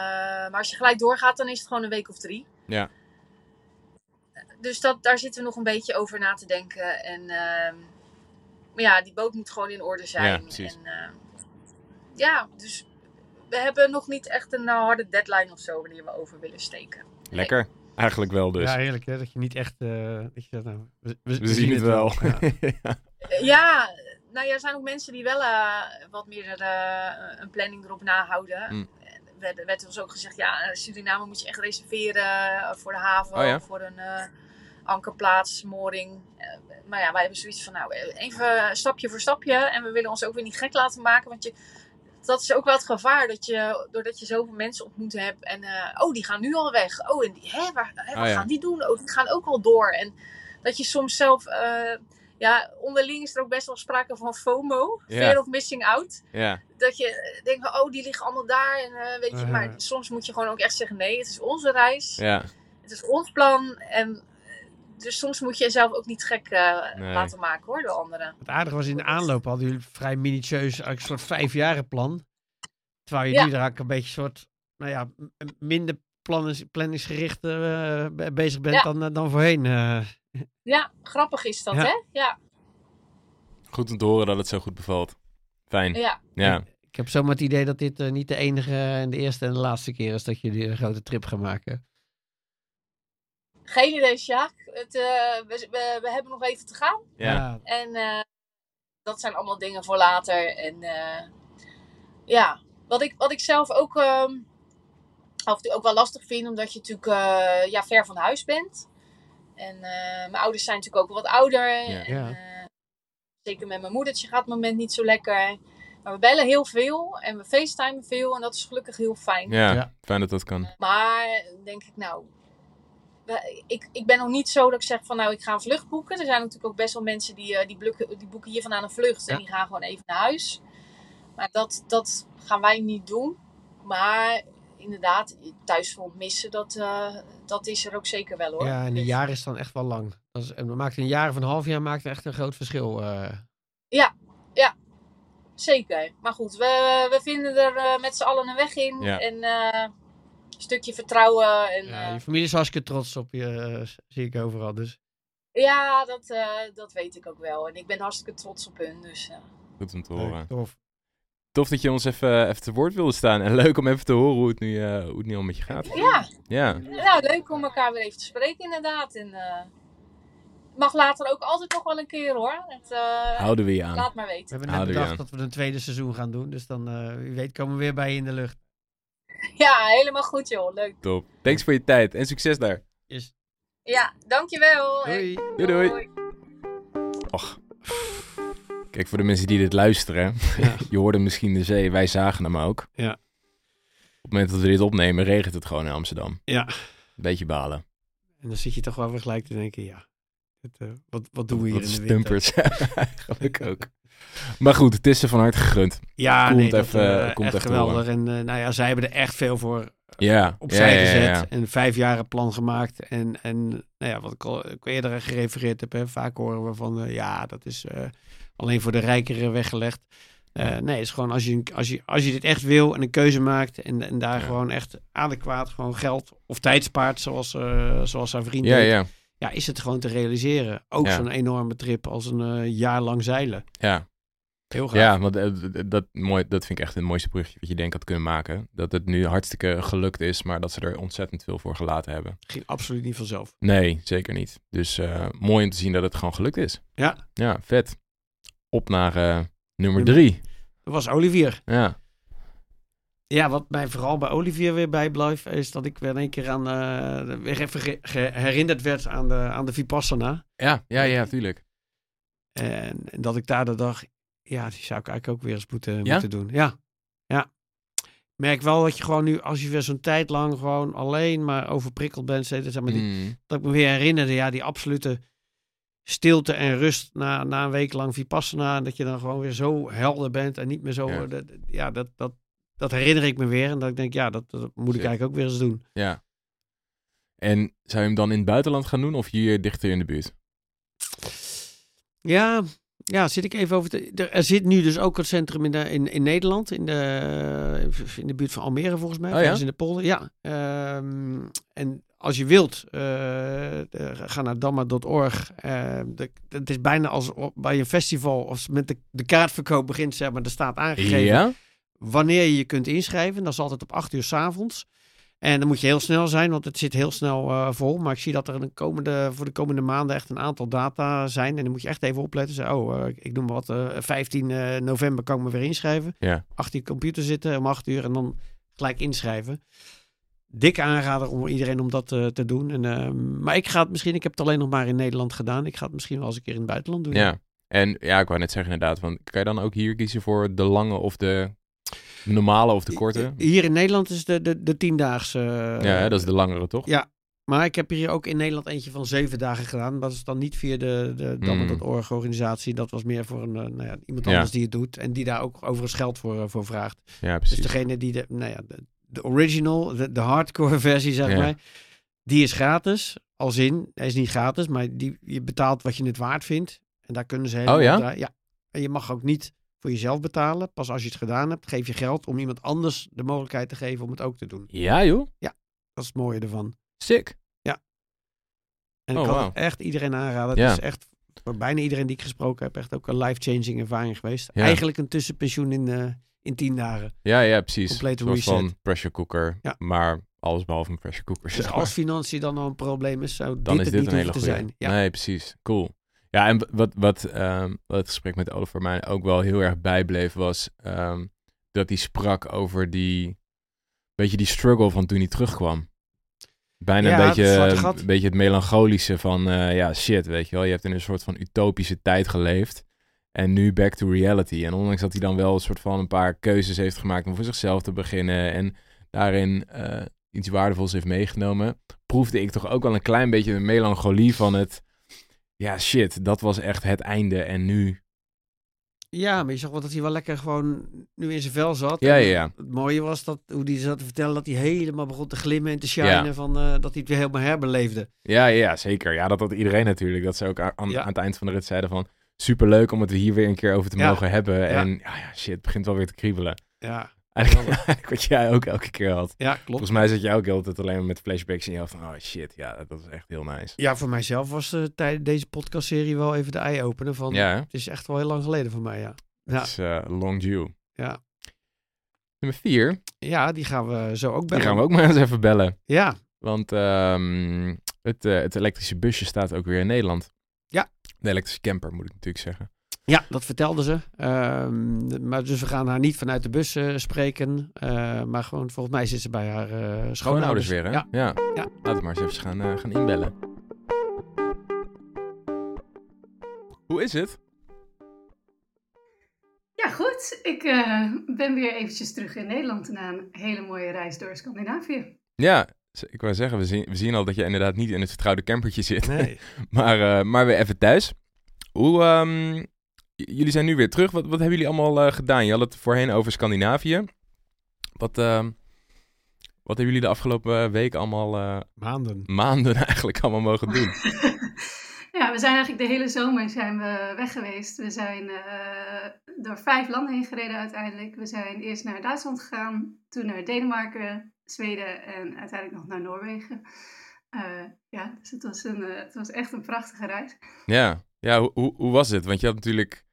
maar als je gelijk doorgaat, dan is het gewoon een week of drie. Ja. Dus dat, daar zitten we nog een beetje over na te denken. En ehm, maar ja, die boot moet gewoon in orde zijn. Ja, precies. En, ehm, ja, dus we hebben nog niet echt een eh, harde deadline of zo wanneer we over willen steken. Lekker. Eigenlijk wel dus. Ja, heerlijk hè. Dat je niet echt... eh, dat je dat nou, we, We zien het wel. Ja. Ja, nou ja, er zijn ook mensen die wel eh, wat meer eh, een planning erop nahouden. Mm. Er werd, werd ons ook gezegd, ja, Suriname moet je echt reserveren eh, voor de haven Oh ja? voor een eh, ankerplaats, mooring. Eh, maar ja, wij hebben zoiets van, nou, even stapje voor stapje. En we willen ons ook weer niet gek laten maken, want je, dat is ook wel het gevaar. Dat je, doordat je zoveel mensen ontmoet hebt. En oh, die gaan nu al weg. Oh, en die, hè, waar, hè, wat Oh, ja. gaan die doen? Oh, die gaan ook al door. En dat je soms zelf... ja, onderling is er ook best wel sprake van FOMO. Ja. Fear of missing out. Ja, Dat je denkt van, oh, die liggen allemaal daar. En eh, weet je, Uh-huh. maar soms moet je gewoon ook echt zeggen... Nee, het is onze reis. ja, Het is ons plan. En eh, dus soms moet je jezelf ook niet gek eh, Nee. laten maken hoor, door anderen. Het aardige was in de aanloop hadden jullie vrij minutieus een soort vijfjarenplan. Terwijl je Ja. nu daar eigenlijk een beetje soort, nou ja, minder planningsgericht eh, be- bezig bent Ja. dan, eh, dan voorheen. eh. Ja, grappig is dat, Ja. hè? Ja, goed om te horen dat het zo goed bevalt. Fijn. ja. Ja, Ik heb zomaar het idee dat dit eh, niet de enige en de eerste en de laatste keer is dat jullie een grote trip gaan maken. Geen idee, Sjaak. Het, eh, we, we, we hebben nog even te gaan. ja, En eh, dat zijn allemaal dingen voor later. En eh, ja, wat ik, wat ik zelf ook ehm, af en toe ook wel lastig vind, omdat je natuurlijk eh, ja, ver van huis bent. En eh, mijn ouders zijn natuurlijk ook wat ouder. Ja. En, Ja. eh, zeker met mijn moedertje gaat het moment niet zo lekker. Maar we bellen heel veel en we facetimen veel en dat is gelukkig heel fijn. ja, Ja. fijn dat dat kan. Maar denk ik, nou, ik, ik ben nog niet zo dat ik zeg van nou, ik ga een vlucht boeken. Er zijn natuurlijk ook best wel mensen die, eh, die, boeken, die boeken hier vandaan een vlucht en die gaan gewoon even naar huis. Maar dat, dat gaan wij niet doen. Maar inderdaad, thuisfront missen, dat, eh, dat is er ook zeker wel hoor. Ja, en een Dus- jaar is dan echt wel lang. Dat is, maakt een jaar of een half jaar maakt echt een groot verschil. eh. Zeker. Maar goed, we, we vinden er eh, met z'n allen een weg in. Ja. En eh, een stukje vertrouwen. En, ja, je familie is hartstikke trots op je, zie ik overal. Dus ja, dat, eh, dat weet ik ook wel. En ik ben hartstikke trots op hun. Dus, eh, Goed om te horen. tof. Tof dat je ons even, even te woord wilde staan. En leuk om even te horen hoe het nu, eh, hoe het nu al met je gaat. ja, Ja, Nou, leuk om elkaar weer even te spreken, inderdaad. En eh, mag later ook altijd nog wel een keer hoor. Het, eh, houden we je aan. laat maar We weten. hebben net Houden we bedacht dat we een tweede seizoen gaan doen. Dus dan, eh, wie weet, komen we weer bij je in de lucht. Ja, helemaal goed joh. Leuk. Top. Thanks voor je tijd en succes daar. Yes. Ja, dankjewel. Doei. Doei, doei. Och. Kijk, voor de mensen die dit luisteren. Ja. je hoorde misschien de zee, wij zagen hem ook. Ja. Op het moment dat we dit opnemen, regent het gewoon in Amsterdam. Ja. Beetje balen. En dan zit je toch wel weer gelijk te denken, ja, het, eh, wat, wat doen we hier Wat in de winter? stumpers. Eigenlijk ook. Maar goed, het is ze van harte gegund. Ja, Komt nee, dat, even- eh, komt echt echt geweldig. En eh, nou ja, zij hebben er echt veel voor Ja. opzij ja, gezet. ja. En vijf jaren plan gemaakt. En, en nou ja, wat ik al ik eerder gerefereerd heb, hè, vaak horen we van, eh, ja, dat is eh, alleen voor de rijkeren weggelegd. Eh, nee, het is gewoon als je, als, je, als je dit echt wil en een keuze maakt en, en daar gewoon echt adequaat gewoon geld of tijd spaart, zoals, zoals haar vriend Ja, deed, ja, ja, is het gewoon te realiseren. Ook zo'n enorme trip als een jaar lang zeilen. ja. Heel. Ja, want eh, dat, mooi, dat vind ik echt het mooiste bruggetje wat je denkt had kunnen maken. Dat het nu hartstikke gelukt is, maar dat ze er ontzettend veel voor gelaten hebben. Ging absoluut niet vanzelf. Nee, zeker niet. Dus eh, mooi om te zien dat het gewoon gelukt is. Ja. Ja, vet. Op naar eh, nummer Nummer- drie. Dat was Olivier. Ja. Ja, wat mij vooral bij Olivier weer bijblijft, is dat ik weer één keer aan, weer even herinnerd werd aan de, aan de Vipassana. Ja, ja, ja, tuurlijk. En, en dat ik daar de dag, ja, die zou ik eigenlijk ook weer eens moeten, Ja? moeten doen. Ja, ja. Ik merk wel dat je gewoon nu, als je weer zo'n tijd lang gewoon alleen maar overprikkeld bent, zeg maar, die, Mm, dat ik me weer herinnerde, ja, die absolute stilte en rust na, na een week lang Vipassana. En dat je dan gewoon weer zo helder bent en niet meer zo, Ja. ja, dat, ja dat, dat, dat herinner ik me weer. En dat ik denk, ja, dat, dat moet ik eigenlijk ook weer eens doen. ja. En zou je hem dan in het buitenland gaan doen of hier dichter in de buurt? Ja, ja, zit ik even over te... Er, er zit nu dus ook het centrum in, de, in, in Nederland, in de, in de buurt van Almere volgens mij. Oh ja? in de polder, ja. Ehm, en als je wilt, eh, ga naar damma.org. Eh, de- Het is bijna als bij een festival, als met de, de kaartverkoop begint, zeg maar, er staat aangegeven Ja? wanneer je je kunt inschrijven. Dat is altijd op 8 uur s avonds. En dan moet je heel snel zijn, want het zit heel snel eh, vol. Maar ik zie dat er de komende, voor de komende maanden echt een aantal data zijn. En dan moet je echt even opletten. Zeg, oh, eh, ik noem maar wat, eh, 15 eh, november kan ik me weer inschrijven. Ja. Achter je computer zitten om 8 uur en dan gelijk inschrijven. Dikke aanrader om iedereen om dat te doen. En, eh, maar ik ga het misschien, ik heb het alleen nog maar in Nederland gedaan. Ik ga het misschien wel eens een keer in het buitenland doen. Ja. En ja, ik wou net zeggen inderdaad, want kan je dan ook hier kiezen voor de lange of De normale of de korte? Hier in Nederland is de, de, de tiendaagse. Ja, hè, dat is de langere, toch? Ja. Maar ik heb hier ook in Nederland eentje van zeven dagen gedaan. Dat is dan niet via de, de Hmm. Damme.org-organisatie. Dat was meer voor een, eh, nou ja, iemand Ja. anders die het doet. En die daar ook overigens geld voor, eh, voor vraagt. Ja, Dus precies. degene die de, nou ja, de, de original, de, de hardcore versie, zeg Ja. maar. Die is gratis. Als in, hij is niet gratis, maar die, je betaalt wat je het waard vindt. En daar kunnen ze helemaal Oh ja? draaien. Ja. En je mag ook niet voor jezelf betalen. Pas als je het gedaan hebt, geef je geld om iemand anders de mogelijkheid te geven om het ook te doen. Ja, joh. Dat is het mooie ervan. Sick. En Oh, ik kan het echt iedereen aanraden. Het Ja. is echt voor bijna iedereen die ik gesproken heb, echt ook een life-changing ervaring geweest. Ja. Eigenlijk een tussenpensioen in, eh, in tien dagen. Ja, ja, precies. Complete soort van reset. pressure cooker. Ja. Maar alles behalve een pressure cooker. Dus zeg maar. als financiën dan al een probleem is, zou dan dit is het dit niet een hele goede. zijn. Ja. Nee, precies. Cool. Ja, en wat, wat, ehm, wat het gesprek met Oliver mij ook wel heel erg bijbleef, was ehm, dat hij sprak over die, beetje die struggle van toen hij terugkwam. Bijna Ja, een, het beetje, gat. een beetje het melancholische van, eh, ja, shit, weet je wel. Je hebt in een soort van utopische tijd geleefd. En nu back to reality. En ondanks dat hij dan wel een soort van een paar keuzes heeft gemaakt om voor zichzelf te beginnen. En daarin eh, iets waardevols heeft meegenomen. Proefde ik toch ook wel een klein beetje de melancholie van het. Ja, shit, dat was echt het einde. En nu. Ja, maar je zag wel dat hij wel lekker gewoon nu in zijn vel zat. Ja, ja, ja. Het mooie was dat, hoe hij zat te vertellen, dat hij helemaal begon te glimmen en te shinen. Ja. Van, eh, dat hij het weer helemaal herbeleefde. Ja, ja, zeker. Ja, dat had iedereen natuurlijk. Dat ze ook aan, aan het eind van de rit zeiden van. Superleuk om het er hier weer een keer over te mogen hebben. En ja, ja, shit, het begint wel weer te kriebelen. Ja, Eigenlijk, eigenlijk wat jij ook elke keer had. ja klopt. Volgens mij zat je ook altijd alleen maar met flashbacks in je hoofd van, oh shit, ja, dat is echt heel nice. Ja, voor mijzelf was eh tijdens deze podcastserie wel even de eye-opener van... Ja? Het is echt wel heel lang geleden voor mij, ja. Ja, Het is eh, long due. ja. Nummer vier, ja die gaan we zo ook die bellen. gaan we ook maar eens even bellen. Ja, Want ehm, het, eh, het elektrische busje staat ook weer in Nederland. Ja. De elektrische camper, moet ik natuurlijk zeggen. Ja, dat vertelde ze. Ehm, maar dus we gaan haar niet vanuit de bus eh, spreken. eh, maar gewoon, volgens mij zit ze bij haar eh schoonouders. Schoonouders weer, hè? Ja, ja. Ja. Laten we maar eens even gaan, gaan inbellen. Hoe is het? Ja, goed. Ik eh, ben weer eventjes terug in Nederland na een hele mooie reis door Scandinavië. Ja, ik wou zeggen, we zien, we zien al dat je inderdaad niet in het vertrouwde campertje zit. nee. Maar, eh, maar weer even thuis. Hoe, ehm, jullie zijn nu weer terug. Wat, wat hebben jullie allemaal eh, gedaan? Je had het voorheen over Scandinavië. Wat, ehm, wat hebben jullie de afgelopen week allemaal, eh, Maanden. maanden eigenlijk allemaal mogen doen? ja, we zijn eigenlijk de hele zomer zijn we weg geweest. We zijn eh, door vijf landen heen gereden uiteindelijk. We zijn eerst naar Duitsland gegaan, toen naar Denemarken, Zweden en uiteindelijk nog naar Noorwegen. Eh, ja, dus het was, een, eh, het was echt een prachtige reis. Ja, ja hoe, hoe, hoe was het? Want je had natuurlijk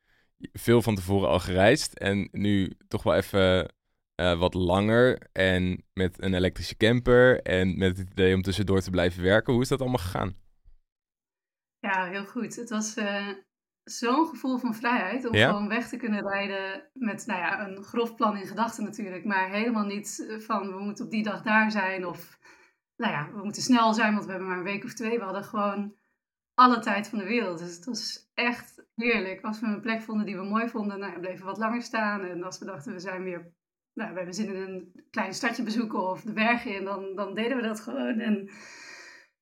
veel van tevoren al gereisd. En nu toch wel even eh, wat langer. En met een elektrische camper. En met het idee om tussendoor te blijven werken. Hoe is dat allemaal gegaan? Ja, heel goed. Het was eh, zo'n gevoel van vrijheid om Ja? gewoon weg te kunnen rijden met nou ja, een grof plan in gedachten natuurlijk, maar helemaal niet van we moeten op die dag daar zijn of nou ja, we moeten snel zijn, want we hebben maar een week of twee. We hadden gewoon alle tijd van de wereld. Dus het was echt heerlijk. Als we een plek vonden die we mooi vonden, nou bleven we wat langer staan. En als we dachten we zijn weer, nou, we hebben zin in een klein stadje bezoeken of de bergen in, dan, dan deden we dat gewoon. En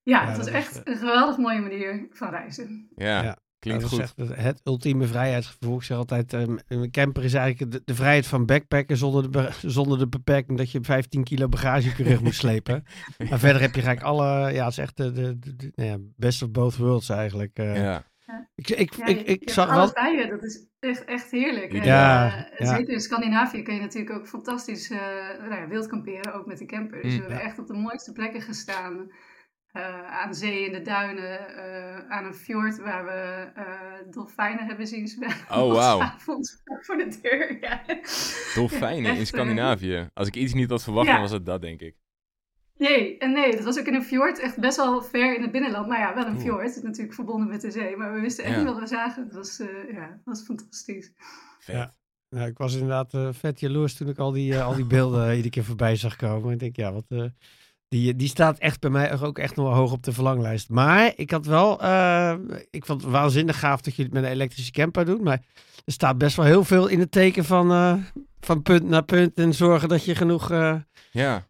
ja, Ja, het was is, echt eh, een geweldig mooie manier van reizen. Ja, Ja, klinkt goed. echt het, het ultieme vrijheidsgevoel. Ik zeg altijd, ehm, een camper is eigenlijk de, de vrijheid van backpacken zonder de, be- zonder de beperking dat je 15 kilo bagage op je rug moet slepen. Maar verder heb je eigenlijk alle, ja, het is echt de, de, de- de- nou ja, best of both worlds eigenlijk. eh. Ja. Ik, ik, Ja, ik, je- ik je zag wel, bij je. Dat is echt, echt heerlijk. En, Ja, eh, ja. Zeker in Scandinavië kun je natuurlijk ook fantastisch eh nou ja, wild kamperen, ook met de camper. Dus Mm. we hebben echt op de mooiste plekken gestaan. Eh, aan zee, in de duinen, eh, aan een fjord waar we eh, dolfijnen hebben zien zwemmen. Oh, wauw. Avonds voor de deur. Ja. Dolfijnen Ja, in Scandinavië. Als ik iets niet had verwacht, Ja. dan was het dat, denk ik. Nee, en nee, dat was ook in een fjord, echt best wel ver in het binnenland. Maar ja, wel een fjord, het is natuurlijk verbonden met de zee. Maar we wisten echt Ja. niet wat we zagen. Het was, eh, ja, het was fantastisch. Vet. Ja. ik was inderdaad eh, vet jaloers toen ik al die, al die beelden iedere keer voorbij zag komen. Ik denk, ja, wat, eh, Die, die staat echt bij mij ook echt nog wel hoog op de verlanglijst. Maar ik had wel, eh, ik vond het waanzinnig gaaf dat je het met een elektrische camper doet. Maar er staat best wel heel veel in het teken van, eh, van punt naar punt en zorgen dat je genoeg eh, Ja,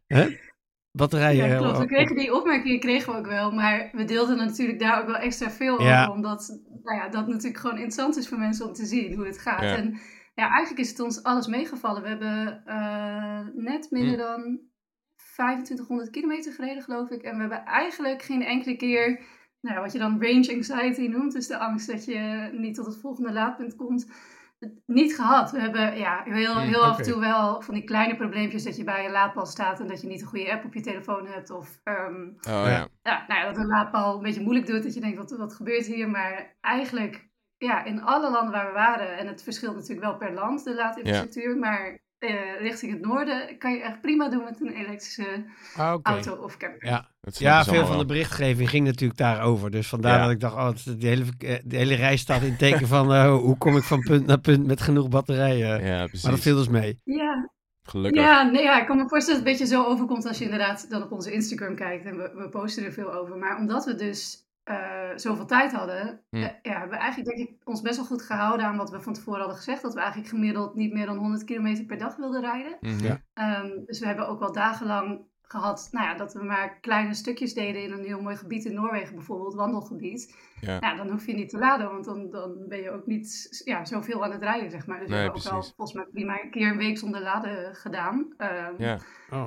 batterijen Ja, klopt. We hebt. kregen die opmerkingen kregen we ook wel, maar we deelden natuurlijk daar ook wel extra veel Ja. over, omdat nou ja, dat natuurlijk gewoon interessant is voor mensen om te zien hoe het gaat. Ja. En ja, eigenlijk is het ons alles meegevallen. We hebben eh, net minder Hm. dan 2500 kilometer gereden, geloof ik. En we hebben eigenlijk geen enkele keer, nou ja, wat je dan range anxiety noemt, dus de angst dat je niet tot het volgende laadpunt komt, het niet gehad. We hebben ja, heel, Hm, heel af en toe wel van die kleine probleempjes dat je bij een laadpaal staat en dat je niet een goede app op je telefoon hebt. Of ehm, oh ja. ja, nou ja, dat een laadpaal een beetje moeilijk doet. Dat je denkt, wat, wat gebeurt hier? Maar eigenlijk, ja, in alle landen waar we waren, en het verschilt natuurlijk wel per land, de laadinfrastructuur, maar eh, richting het noorden kan je echt prima doen met een elektrische Ah, auto of camper. Ja, ja ze veel van de berichtgeving ging natuurlijk daarover. Dus vandaar Ja. dat ik dacht, oh, de hele, eh, de hele reis staat in het teken van eh, hoe kom ik van punt naar punt met genoeg batterijen. Ja, precies. maar dat viel dus mee. Ja, Gelukkig. ja, nee, ja, ik kan me voorstellen dat het een beetje zo overkomt als je inderdaad dan op onze Instagram kijkt. En we, we posten er veel over. Maar omdat we dus eh, zoveel tijd hadden, Hm. eh, ja, hebben we eigenlijk denk ik ons best wel goed gehouden aan wat we van tevoren hadden gezegd. Dat we eigenlijk gemiddeld niet meer dan 100 kilometer per dag wilden rijden. Mhm. Ja. Ehm, dus we hebben ook wel dagenlang gehad nou ja, dat we maar kleine stukjes deden in een heel mooi gebied in Noorwegen, bijvoorbeeld wandelgebied. Ja. Nou, dan hoef je niet te laden, want dan, dan ben je ook niet ja, zoveel aan het rijden, zeg maar. Dus Nee, we hebben ook wel volgens mij prima een keer een week zonder laden gedaan. Ehm, Ja. Oh.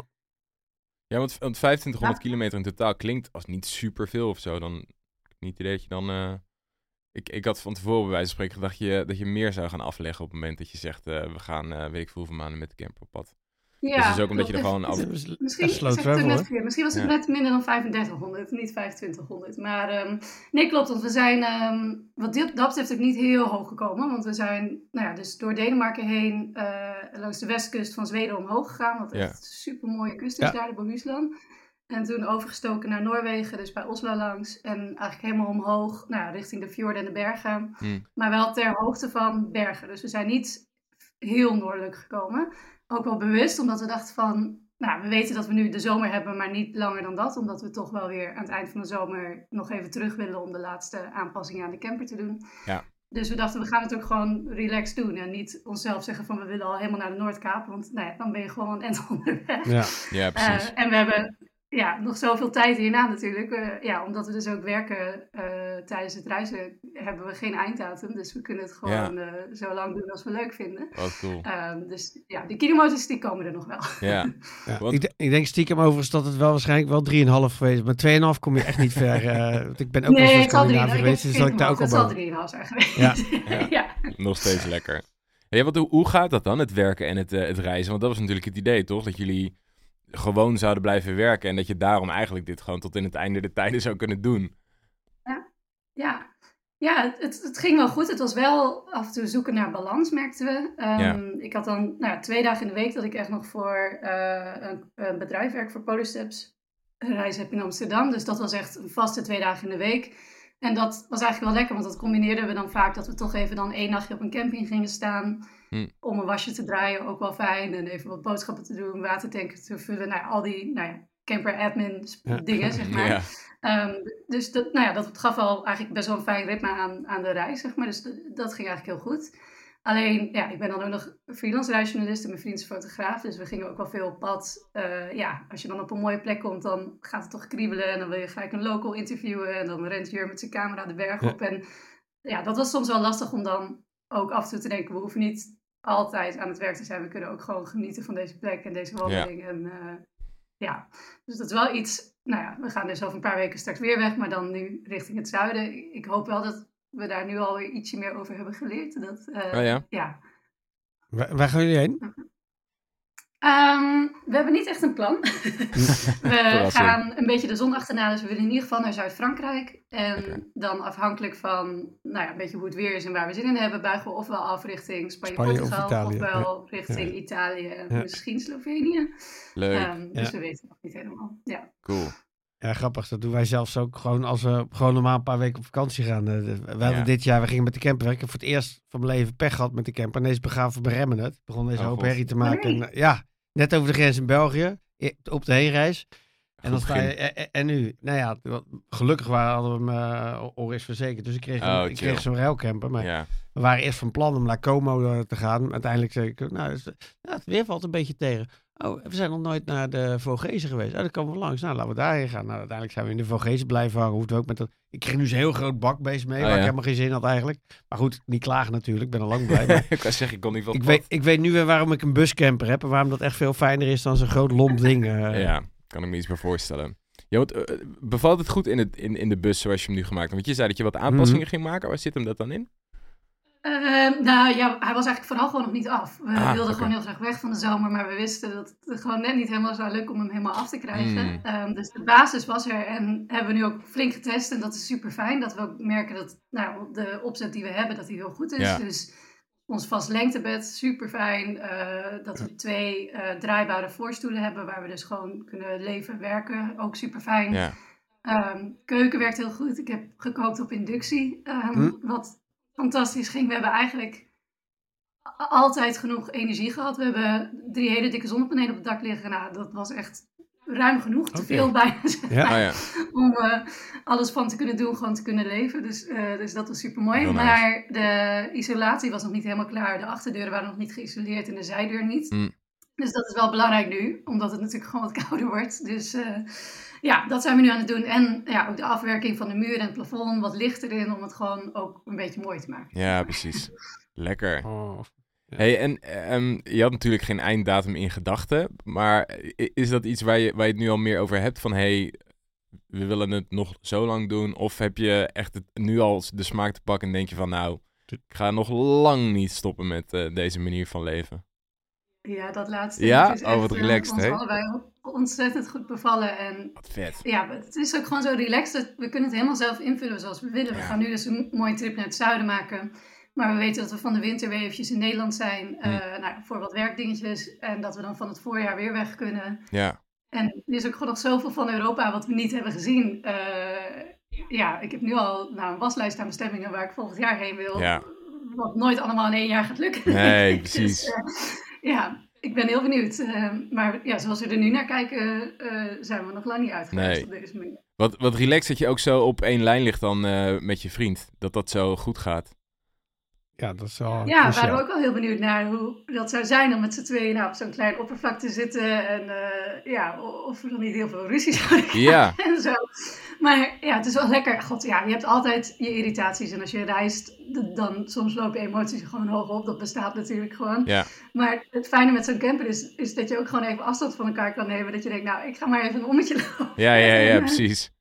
Ja, want, want 2500 kilometer in totaal klinkt als niet superveel of zo. Dan niet het idee dat je dan... eh, ik, ik had van tevoren bij wijze van spreken gedacht je, dat je meer zou gaan afleggen op het moment dat je zegt... eh, we gaan, eh weet ik veel, hoeveel maanden met de camper op pad. Ja, dus het is ook omdat je er klopt. gewoon af... Misschien, slow travel, net. Misschien was het Ja. net minder dan 3500, niet 2500. Maar ehm, nee, klopt. Want we zijn ehm, wat dat betreft ook niet heel hoog gekomen. Want we zijn nou ja, dus door Denemarken heen eh, langs de westkust van Zweden omhoog gegaan. Wat Ja. echt een super mooie kust is Ja. daar, de Bohuslän. En toen overgestoken naar Noorwegen, dus bij Oslo langs. En eigenlijk helemaal omhoog, nou richting de fjorden en de bergen. Hmm. Maar wel ter hoogte van bergen. Dus we zijn niet heel noordelijk gekomen. Ook wel bewust, omdat we dachten van... Nou, we weten dat we nu de zomer hebben, maar niet langer dan dat. Omdat we toch wel weer aan het eind van de zomer nog even terug willen om de laatste aanpassingen aan de camper te doen. Ja. Dus we dachten, we gaan het ook gewoon relaxed doen. En niet onszelf zeggen van we willen al helemaal naar de Noordkaap. Want nou ja, dan ben je gewoon een end onderweg. Ja. Ja, precies. Eh, en we hebben ja, nog zoveel tijd hierna natuurlijk. Eh, ja, omdat we dus ook werken eh, tijdens het reizen, hebben we geen einddatum. Dus we kunnen het gewoon eh, zo lang doen als we leuk vinden. Wat cool. Ehm, dus ja, die kilometers die komen er nog wel. Ja. Ja. Want- Ik, de- ik denk stiekem overigens dat het wel waarschijnlijk wel 3,5 geweest is. Maar 2,5 kom je echt niet ver. eh, want ik ben ook wel eens nee, Scandinavië 3,5 geweest, dus dat ik daar ook al Het zal boven. 3,5 zijn geweest. Ja. Ja. ja. Nog steeds lekker. Ja, want hoe, hoe gaat dat dan, het werken en het, eh, het reizen? Want dat was natuurlijk het idee, toch? Dat jullie gewoon zouden blijven werken en dat je daarom eigenlijk dit gewoon tot in het einde der tijden zou kunnen doen. Ja, ja het, het, het ging wel goed. Het was wel af en toe zoeken naar balans, merkten we. Ehm, Ja. Ik had dan nou, ja, twee dagen in de week dat ik echt nog voor eh, een, een bedrijf werk voor Polysteps. Een reis heb in Amsterdam. Dus dat was echt een vaste twee dagen in de week. En dat was eigenlijk wel lekker, want dat combineerden we dan vaak dat we toch even dan één nachtje op een camping gingen staan. Hm. Om een wasje te draaien, ook wel fijn. En even wat boodschappen te doen, watertanken te vullen. Nou, al die nou ja, camper admin sp- Ja. dingen, zeg maar. Ja, Ehm, dus dat, nou ja, dat gaf wel eigenlijk best wel een fijn ritme aan, aan de reis, zeg maar. Dus dat ging eigenlijk heel goed. Alleen, ja, ik ben dan ook nog freelance reisjournalist en mijn vriend is fotograaf. Dus we gingen ook wel veel op pad. Eh, ja, als je dan op een mooie plek komt, dan gaat het toch kriebelen. En dan wil je gelijk een local interviewen. En dan rent Jur met zijn camera de berg Ja. op. En ja, dat was soms wel lastig om dan ook af en toe te denken... we hoeven niet altijd aan het werk te zijn. We kunnen ook gewoon genieten van deze plek en deze wandeling. En eh, ja, dus dat is wel iets... Nou ja, we gaan dus over een paar weken straks weer weg, maar dan nu richting het zuiden. Ik hoop wel dat we daar nu alweer ietsje meer over hebben geleerd. Dat, eh, Oh ja? ja. Waar, waar gaan jullie heen? Ehm, we hebben niet echt een plan. we Verrassing. gaan een beetje de zon achterna, dus we willen in ieder geval naar Zuid-Frankrijk. En dan afhankelijk van nou ja, een beetje hoe het weer is en waar we zin in hebben, buigen we ofwel af richting Spanje, Spanje of ofwel richting Italië en Ja. misschien Slovenië. Leuk. Ehm, dus Ja. we weten nog niet helemaal. Ja. Cool. Ja, grappig. Dat doen wij zelfs ook gewoon als we gewoon normaal een paar weken op vakantie gaan. Eh, de- We hadden Ja. dit jaar, we gingen met de camper. Ik heb voor het eerst van mijn leven pech gehad met de camper. Begaven we bij Remmenet. Ik begon deze Oh, hoop God. herrie te maken. Nee. En, eh, ja, net over de grens in België. Op de heenreis. En, dan sta je, begin. en, en- en nu, nou ja, gelukkig waren, hadden we hem uh, Oris verzekerd. Dus ik kreeg, Oh, een, ik kreeg zo'n ruilcamper. Maar Ja. we waren eerst van plan om naar Como eh, te gaan. Uiteindelijk zei ik, nou, is- ja, het weer valt een beetje tegen. Oh, we zijn nog nooit naar de Vogezen geweest. Oh, daar komen we langs. Nou, laten we daarheen gaan. Nou, uiteindelijk zijn we in de Vogezen blijven hangen. We ook met dat... Ik kreeg nu zo'n heel groot bakbeest mee, Oh, waar ja. ik helemaal geen zin had eigenlijk. Maar goed, niet klagen natuurlijk. Ik ben al lang blij. Maar ik kan zeggen, ik kon niet van ik, weet, ik weet nu weer waarom ik een buscamper heb. En waarom dat echt veel fijner is dan zo'n groot lomp ding. eh. Ja, kan ik me iets bij voorstellen. Ja, want, eh, bevalt het goed in, het, in, in de bus zoals je hem nu gemaakt hebt? Want je zei dat je wat aanpassingen Mhm. ging maken. Waar zit hem dat dan in? Ehm, nou ja, hij was eigenlijk vooral gewoon nog niet af. We Ah, wilden gewoon heel graag weg van de zomer, maar we wisten dat het gewoon net niet helemaal zou lukken om hem helemaal af te krijgen. Mm. Ehm, dus de basis was er en hebben we nu ook flink getest en dat is super fijn. Dat we ook merken dat nou, de opzet die we hebben, dat die heel goed is. Ja. Dus ons vast lengtebed, super fijn. dat we twee eh, draaibare voorstoelen hebben waar we dus gewoon kunnen leven en werken, ook super fijn. Ja. Ehm, keuken werkt heel goed. Ik heb gekookt op inductie. Hm. Wat fantastisch ging. We hebben eigenlijk altijd genoeg energie gehad. We hebben drie hele dikke zonnepanelen op het dak liggen. Nou, dat was echt ruim genoeg. Te veel bijna. Ja. Oh ja. Om eh, alles van te kunnen doen, gewoon te kunnen leven. Dus, eh, dus dat was super mooi. Maar de isolatie was nog niet helemaal klaar. De achterdeuren waren nog niet geïsoleerd en de zijdeur niet. Hm. Dus dat is wel belangrijk nu, omdat het natuurlijk gewoon wat kouder wordt. Dus eh, ja, dat zijn we nu aan het doen. En ja, ook de afwerking van de muur en het plafond, wat licht erin, om het gewoon ook een beetje mooi te maken. ja, precies. Lekker. Oh. Ja. Hey, en ehm, je had natuurlijk geen einddatum in gedachten. Maar is dat iets waar je, waar je het nu al meer over hebt? Van hey, we willen het nog zo lang doen. Of heb je echt het, nu al de smaak te pakken en denk je van nou, ik ga nog lang niet stoppen met eh, deze manier van leven. Ja, dat laatste. Ja? het is Oh, wat eh, relaxed, hè? Ontzettend goed bevallen. En vet. ja, het is ook gewoon zo relaxed. dat We kunnen het helemaal zelf invullen zoals we willen. We gaan nu dus een mooie trip naar het zuiden maken. Maar we weten dat we van de winter weer eventjes in Nederland zijn. eh, Hm. nou, voor wat werkdingetjes. En dat we dan van het voorjaar weer weg kunnen. Ja, En er is ook gewoon nog zoveel van Europa wat we niet hebben gezien. Eh, ja, ik heb nu al nou, een waslijst aan bestemmingen waar ik volgend jaar heen wil. Ja. Wat nooit allemaal in één jaar gaat lukken. Nee, Dus, precies. eh, ja, ik ben heel benieuwd. Eh, maar ja, zoals we er nu naar kijken, eh, zijn we nog lang niet uitgereisd Nee. op deze manier. wat, wat relaxed dat je ook zo op één lijn ligt dan eh, met je vriend. Dat dat zo goed gaat. Ja, dat is wel Ja, we waren ook wel heel benieuwd naar hoe dat zou zijn om met z'n tweeën nou, op zo'n klein oppervlak te zitten. En eh, ja, of we dan niet heel veel ruzie zouden krijgen Ja, en zo. Maar ja, het is wel lekker. God, ja, je hebt altijd je irritaties. En als je reist, dan soms lopen emoties gewoon hoog op. Dat bestaat natuurlijk gewoon. ja, Maar het fijne met zo'n camper is, is dat je ook gewoon even afstand van elkaar kan nemen. Dat je denkt, nou, ik ga maar even een ommetje lopen. ja, ja, ja, precies.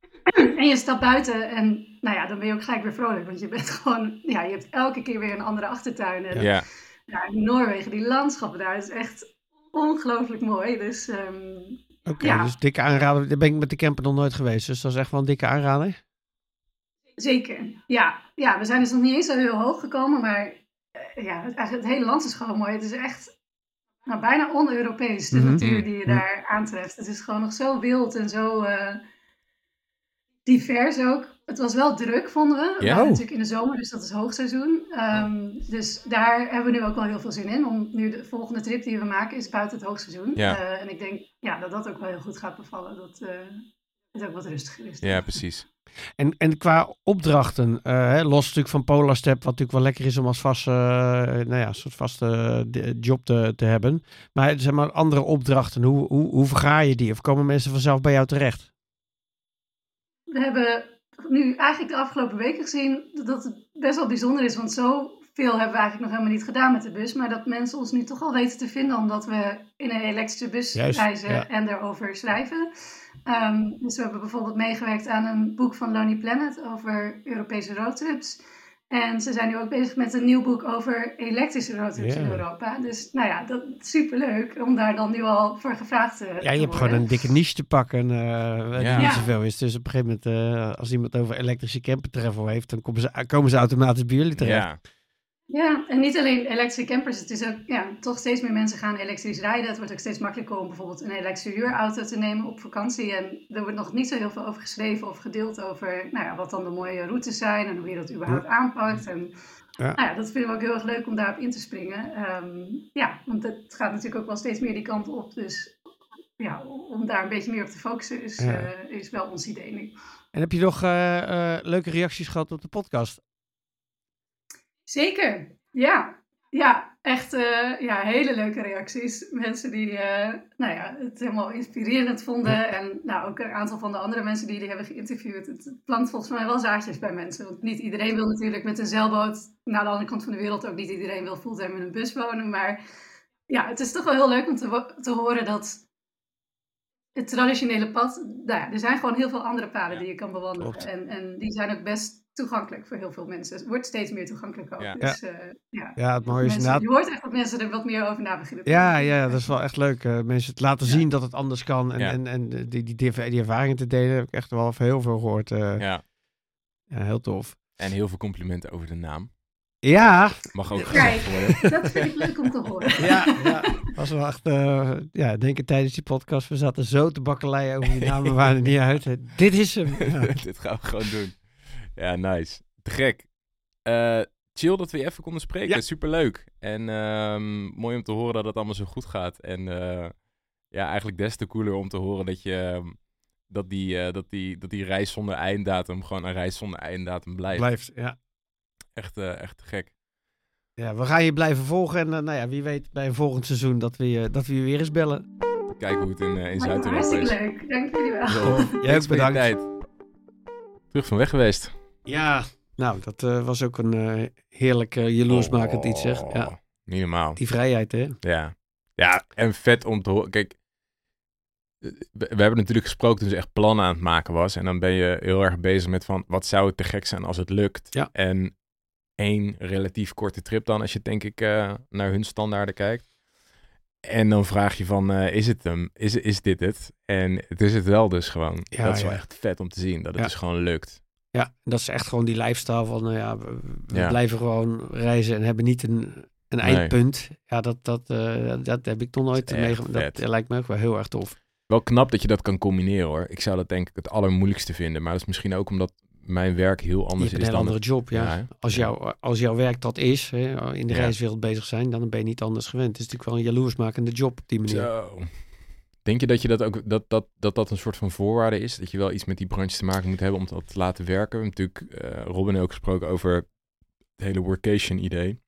En je stapt buiten en nou ja, dan ben je ook gelijk weer vrolijk. Want je bent gewoon, ja, je hebt elke keer weer een andere achtertuin. En Ja, ja, in Noorwegen, die landschappen daar, is echt ongelooflijk mooi. Dus ehm, Oké, Ja. dus dikke aanrader. Daar ben ik met de camper nog nooit geweest. Dus dat is echt wel een dikke aanrader. zeker. Ja. ja, we zijn dus nog niet eens zo heel hoog gekomen. Maar eh, ja, het, het hele land is gewoon mooi. Het is echt nou, bijna on-Europees, de Mhm. natuur die je Mhm. daar aantreft. Het is gewoon nog zo wild en zo eh, divers ook. Het was wel druk, vonden we. We Ja? waren Oh. natuurlijk in de zomer, dus dat is hoogseizoen. Ehm, dus daar hebben we nu ook wel heel veel zin in. Om nu de volgende trip die we maken is buiten het hoogseizoen. Ja. Eh, en ik denk ja, dat dat ook wel heel goed gaat bevallen. Dat eh, het ook wat rustiger is. ja, precies. En, en qua opdrachten, eh, hè, los natuurlijk van Polarstep, wat natuurlijk wel lekker is om als vaste, eh, nou ja, soort vaste job te, te hebben. Maar zeg maar andere opdrachten, hoe, hoe, hoe verga je die? Of komen mensen vanzelf bij jou terecht? We hebben nu eigenlijk de afgelopen weken gezien dat het best wel bijzonder is. Want zoveel hebben we eigenlijk nog helemaal niet gedaan met de bus. Maar dat mensen ons nu toch al weten te vinden omdat we in een elektrische bus Juist, reizen ja. en erover schrijven. Ehm, dus we hebben bijvoorbeeld meegewerkt aan een boek van Lonely Planet over Europese roadtrips. En ze zijn nu ook bezig met een nieuw boek over elektrische roadtrips in Europa. Dus nou ja, dat is superleuk om daar dan nu al voor gevraagd te Ja, je hebt gewoon worden. een dikke niche te pakken uh, die Ja. niet zoveel is. Dus op een gegeven moment, eh, als iemand over elektrische camper travel heeft, dan komen ze, komen ze automatisch bij jullie terecht. Ja, Ja, en niet alleen elektrische campers. Het is ook, ja, toch steeds meer mensen gaan elektrisch rijden. Het wordt ook steeds makkelijker om bijvoorbeeld een elektrische huurauto te nemen op vakantie. En er wordt nog niet zo heel veel over geschreven of gedeeld over nou ja, wat dan de mooie routes zijn en hoe je dat überhaupt aanpakt. En Ja. Nou ja, dat vinden we ook heel erg leuk om daarop in te springen. Ehm, ja, want het gaat natuurlijk ook wel steeds meer die kant op. Dus ja, om daar een beetje meer op te focussen is, Ja. eh, is wel ons idee nu. En heb je nog eh, eh, leuke reacties gehad op de podcast? Zeker, ja. Ja, echt eh, ja, hele leuke reacties. Mensen die eh, nou ja, het helemaal inspirerend vonden. En nou, ook een aantal van de andere mensen die die hebben geïnterviewd. Het plant volgens mij wel zaadjes bij mensen. Want niet iedereen wil natuurlijk met een zeilboot naar de andere kant van de wereld. Ook niet iedereen wil fulltime in een bus wonen. Maar ja, het is toch wel heel leuk om te, te horen dat het traditionele pad... Nou ja, er zijn gewoon heel veel andere paden Ja, die je kan bewandelen. klopt. En, en die zijn ook best toegankelijk voor heel veel mensen. Het wordt steeds meer toegankelijk ook. Ja. Dus, eh, ja. Ja, het mooie is Mensen, inderdaad... je hoort echt dat mensen er wat meer over na beginnen te Ja, ja, dat is wel echt leuk. eh, mensen het laten Ja. zien dat het anders kan. En, Ja. en, en die, die, die, die ervaringen te delen heb ik echt wel heel veel gehoord. eh, ja. Ja. heel tof. En heel veel complimenten over de naam. Ja, Mag ook Kijk. worden. Dat vind ik leuk om te horen. ja, ja. Was wel echt, eh, ja, denk ik tijdens die podcast, we zaten zo te bakkeleien over die namen, we waren er niet uit. Dit is hem. Ja. Dit gaan we gewoon doen. Ja, nice. Te gek. Eh, chill dat we je even konden spreken. Ja. Superleuk. En ehm, mooi om te horen dat het allemaal zo goed gaat. En eh, ja, eigenlijk des te cooler om te horen dat je... ehm, dat die, eh, dat, die, dat die reis zonder einddatum gewoon een reis zonder einddatum blijft. Blijft, ja. Echt, eh, echt gek. Ja, we gaan je blijven volgen en eh, nou ja, wie weet bij een volgend seizoen dat we je, dat we je weer eens bellen. Kijken hoe het in, eh, in Zuid-Europa hartstikke is. leuk. Dank jullie wel. Zo, Jij ook bedankt. tijd. Terug van weg geweest. Ja, nou, dat eh, was ook een eh, heerlijk uh, jaloersmakend iets, zeg. Ja, Oh, Niet normaal. die vrijheid, hè? Ja. Ja, en vet om te horen. Kijk, we, we hebben natuurlijk gesproken toen ze echt plannen aan het maken was. En dan ben je heel erg bezig met van, wat zou het te gek zijn als het lukt? Ja. En één relatief korte trip dan, als je denk ik eh, naar hun standaarden kijkt. En dan vraag je van, eh, is het hem? Is, is dit het? En het is het wel dus gewoon. Ja, dat is wel ja. echt vet om te zien, dat het Ja. dus gewoon lukt. Ja, dat is echt gewoon die lifestyle van, nou ja, we, blijven gewoon reizen en hebben niet een, een Nee. eindpunt. Ja, dat, dat, eh, dat heb ik nog nooit meegemaakt. Dat eh, lijkt me ook wel heel erg tof. Wel knap dat je dat kan combineren hoor. Ik zou dat denk ik het allermoeilijkste vinden. Maar dat is misschien ook omdat mijn werk heel Je anders hebt een is dan... andere job, ja. Als, Ja. jou, als jouw werk dat is, hè, in de Ja. reiswereld bezig zijn, dan ben je niet anders gewend. Het is natuurlijk wel een jaloersmakende job op die manier. Zo. Denk je dat je dat ook dat dat, dat dat een soort van voorwaarde is? Dat je wel iets met die branche te maken moet hebben om dat te laten werken? We hebben natuurlijk eh Robin ook gesproken over het hele workation idee.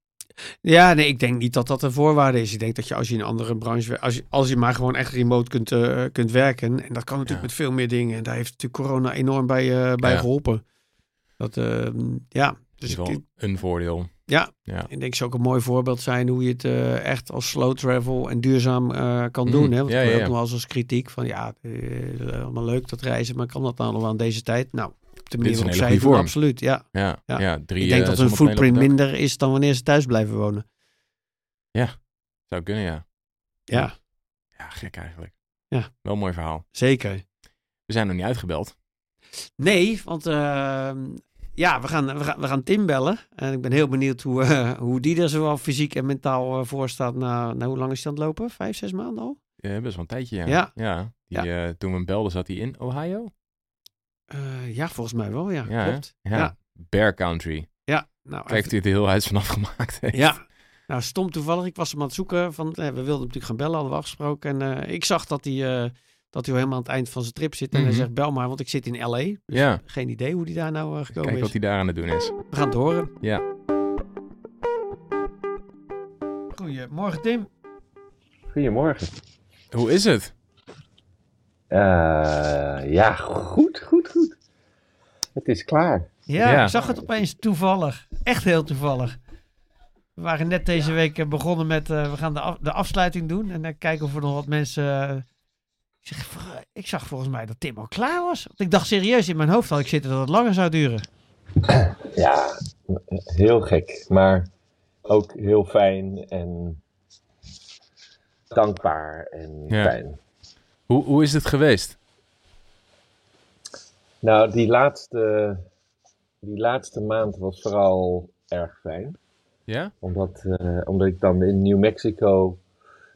Ja, nee, ik denk niet dat dat een voorwaarde is. Ik denk dat je als je in een andere branche, als je, als je maar gewoon echt remote kunt, eh, kunt werken, en dat kan natuurlijk Ja. met veel meer dingen. En daar heeft natuurlijk corona enorm bij, eh, bij Ja. geholpen. Dat, eh, ja, Dus wel ik, een voordeel. Ja. ja. ik denk zou ook een mooi voorbeeld zijn hoe je het eh, echt als slow travel en duurzaam kan Mhm. doen. Hè? Want Ja, dat ook ja. nog wel eens als kritiek van ja, allemaal leuk dat reizen, maar kan dat dan nog wel aan deze tijd? Nou, op de manier waarop zij doen, absoluut. Ja. Ja, ja. Ja. drie, ik denk eh, dat hun footprint minder is dan wanneer ze thuis blijven wonen. Zou kunnen, ja. Ja, Ja, gek eigenlijk. Ja. Wel een mooi verhaal. zeker. We zijn nog niet uitgebeld. Nee, want ehm, ja, we gaan, we, gaan, we gaan Tim bellen. En ik ben heel benieuwd hoe, eh, hoe die er zowel fysiek en mentaal eh, voor staat. Na, na hoe lang is hij aan het lopen? Vijf, zes maanden al? Ja, best wel een tijdje, ja. Ja. ja. Die, toen we hem belden zat hij in Ohio. Eh, ja, volgens mij wel. Ja, Ja, klopt. Ja. Ja. Bear Country. Ja, nou, Kijk, hij het er heel huis vanaf gemaakt heeft. Ja, nou stom toevallig. Ik was hem aan het zoeken. Van, eh, we wilden natuurlijk gaan bellen, hadden we afgesproken. En eh, ik zag dat hij, eh, dat hij al helemaal aan het eind van zijn trip zit. En Mhm. hij zegt, bel maar, want ik zit in L.A. Dus Ja. geen idee hoe die daar nou eh, gekomen Kijk is. wat hij daar aan het doen is. We gaan het horen. Ja. Goedemorgen Tim. Goedemorgen. Hoe is het? Eh, ja, goed, goed, goed. Het is klaar. Ja, Ja. ik zag het opeens toevallig. Echt heel toevallig. We waren net deze week eh, begonnen met, eh, we gaan de, af- de afsluiting doen. En dan kijken of er nog wat mensen... ik, zeg, "Vra- ik zag volgens mij dat Tim al klaar was. Want ik dacht serieus in mijn hoofd had ik zitten dat het langer zou duren. Ja, heel gek, maar ook heel fijn en dankbaar en Ja. fijn. Hoe, hoe is het geweest? Nou, die laatste, die laatste maand was vooral erg fijn. Ja? Omdat, eh, omdat ik dan in New Mexico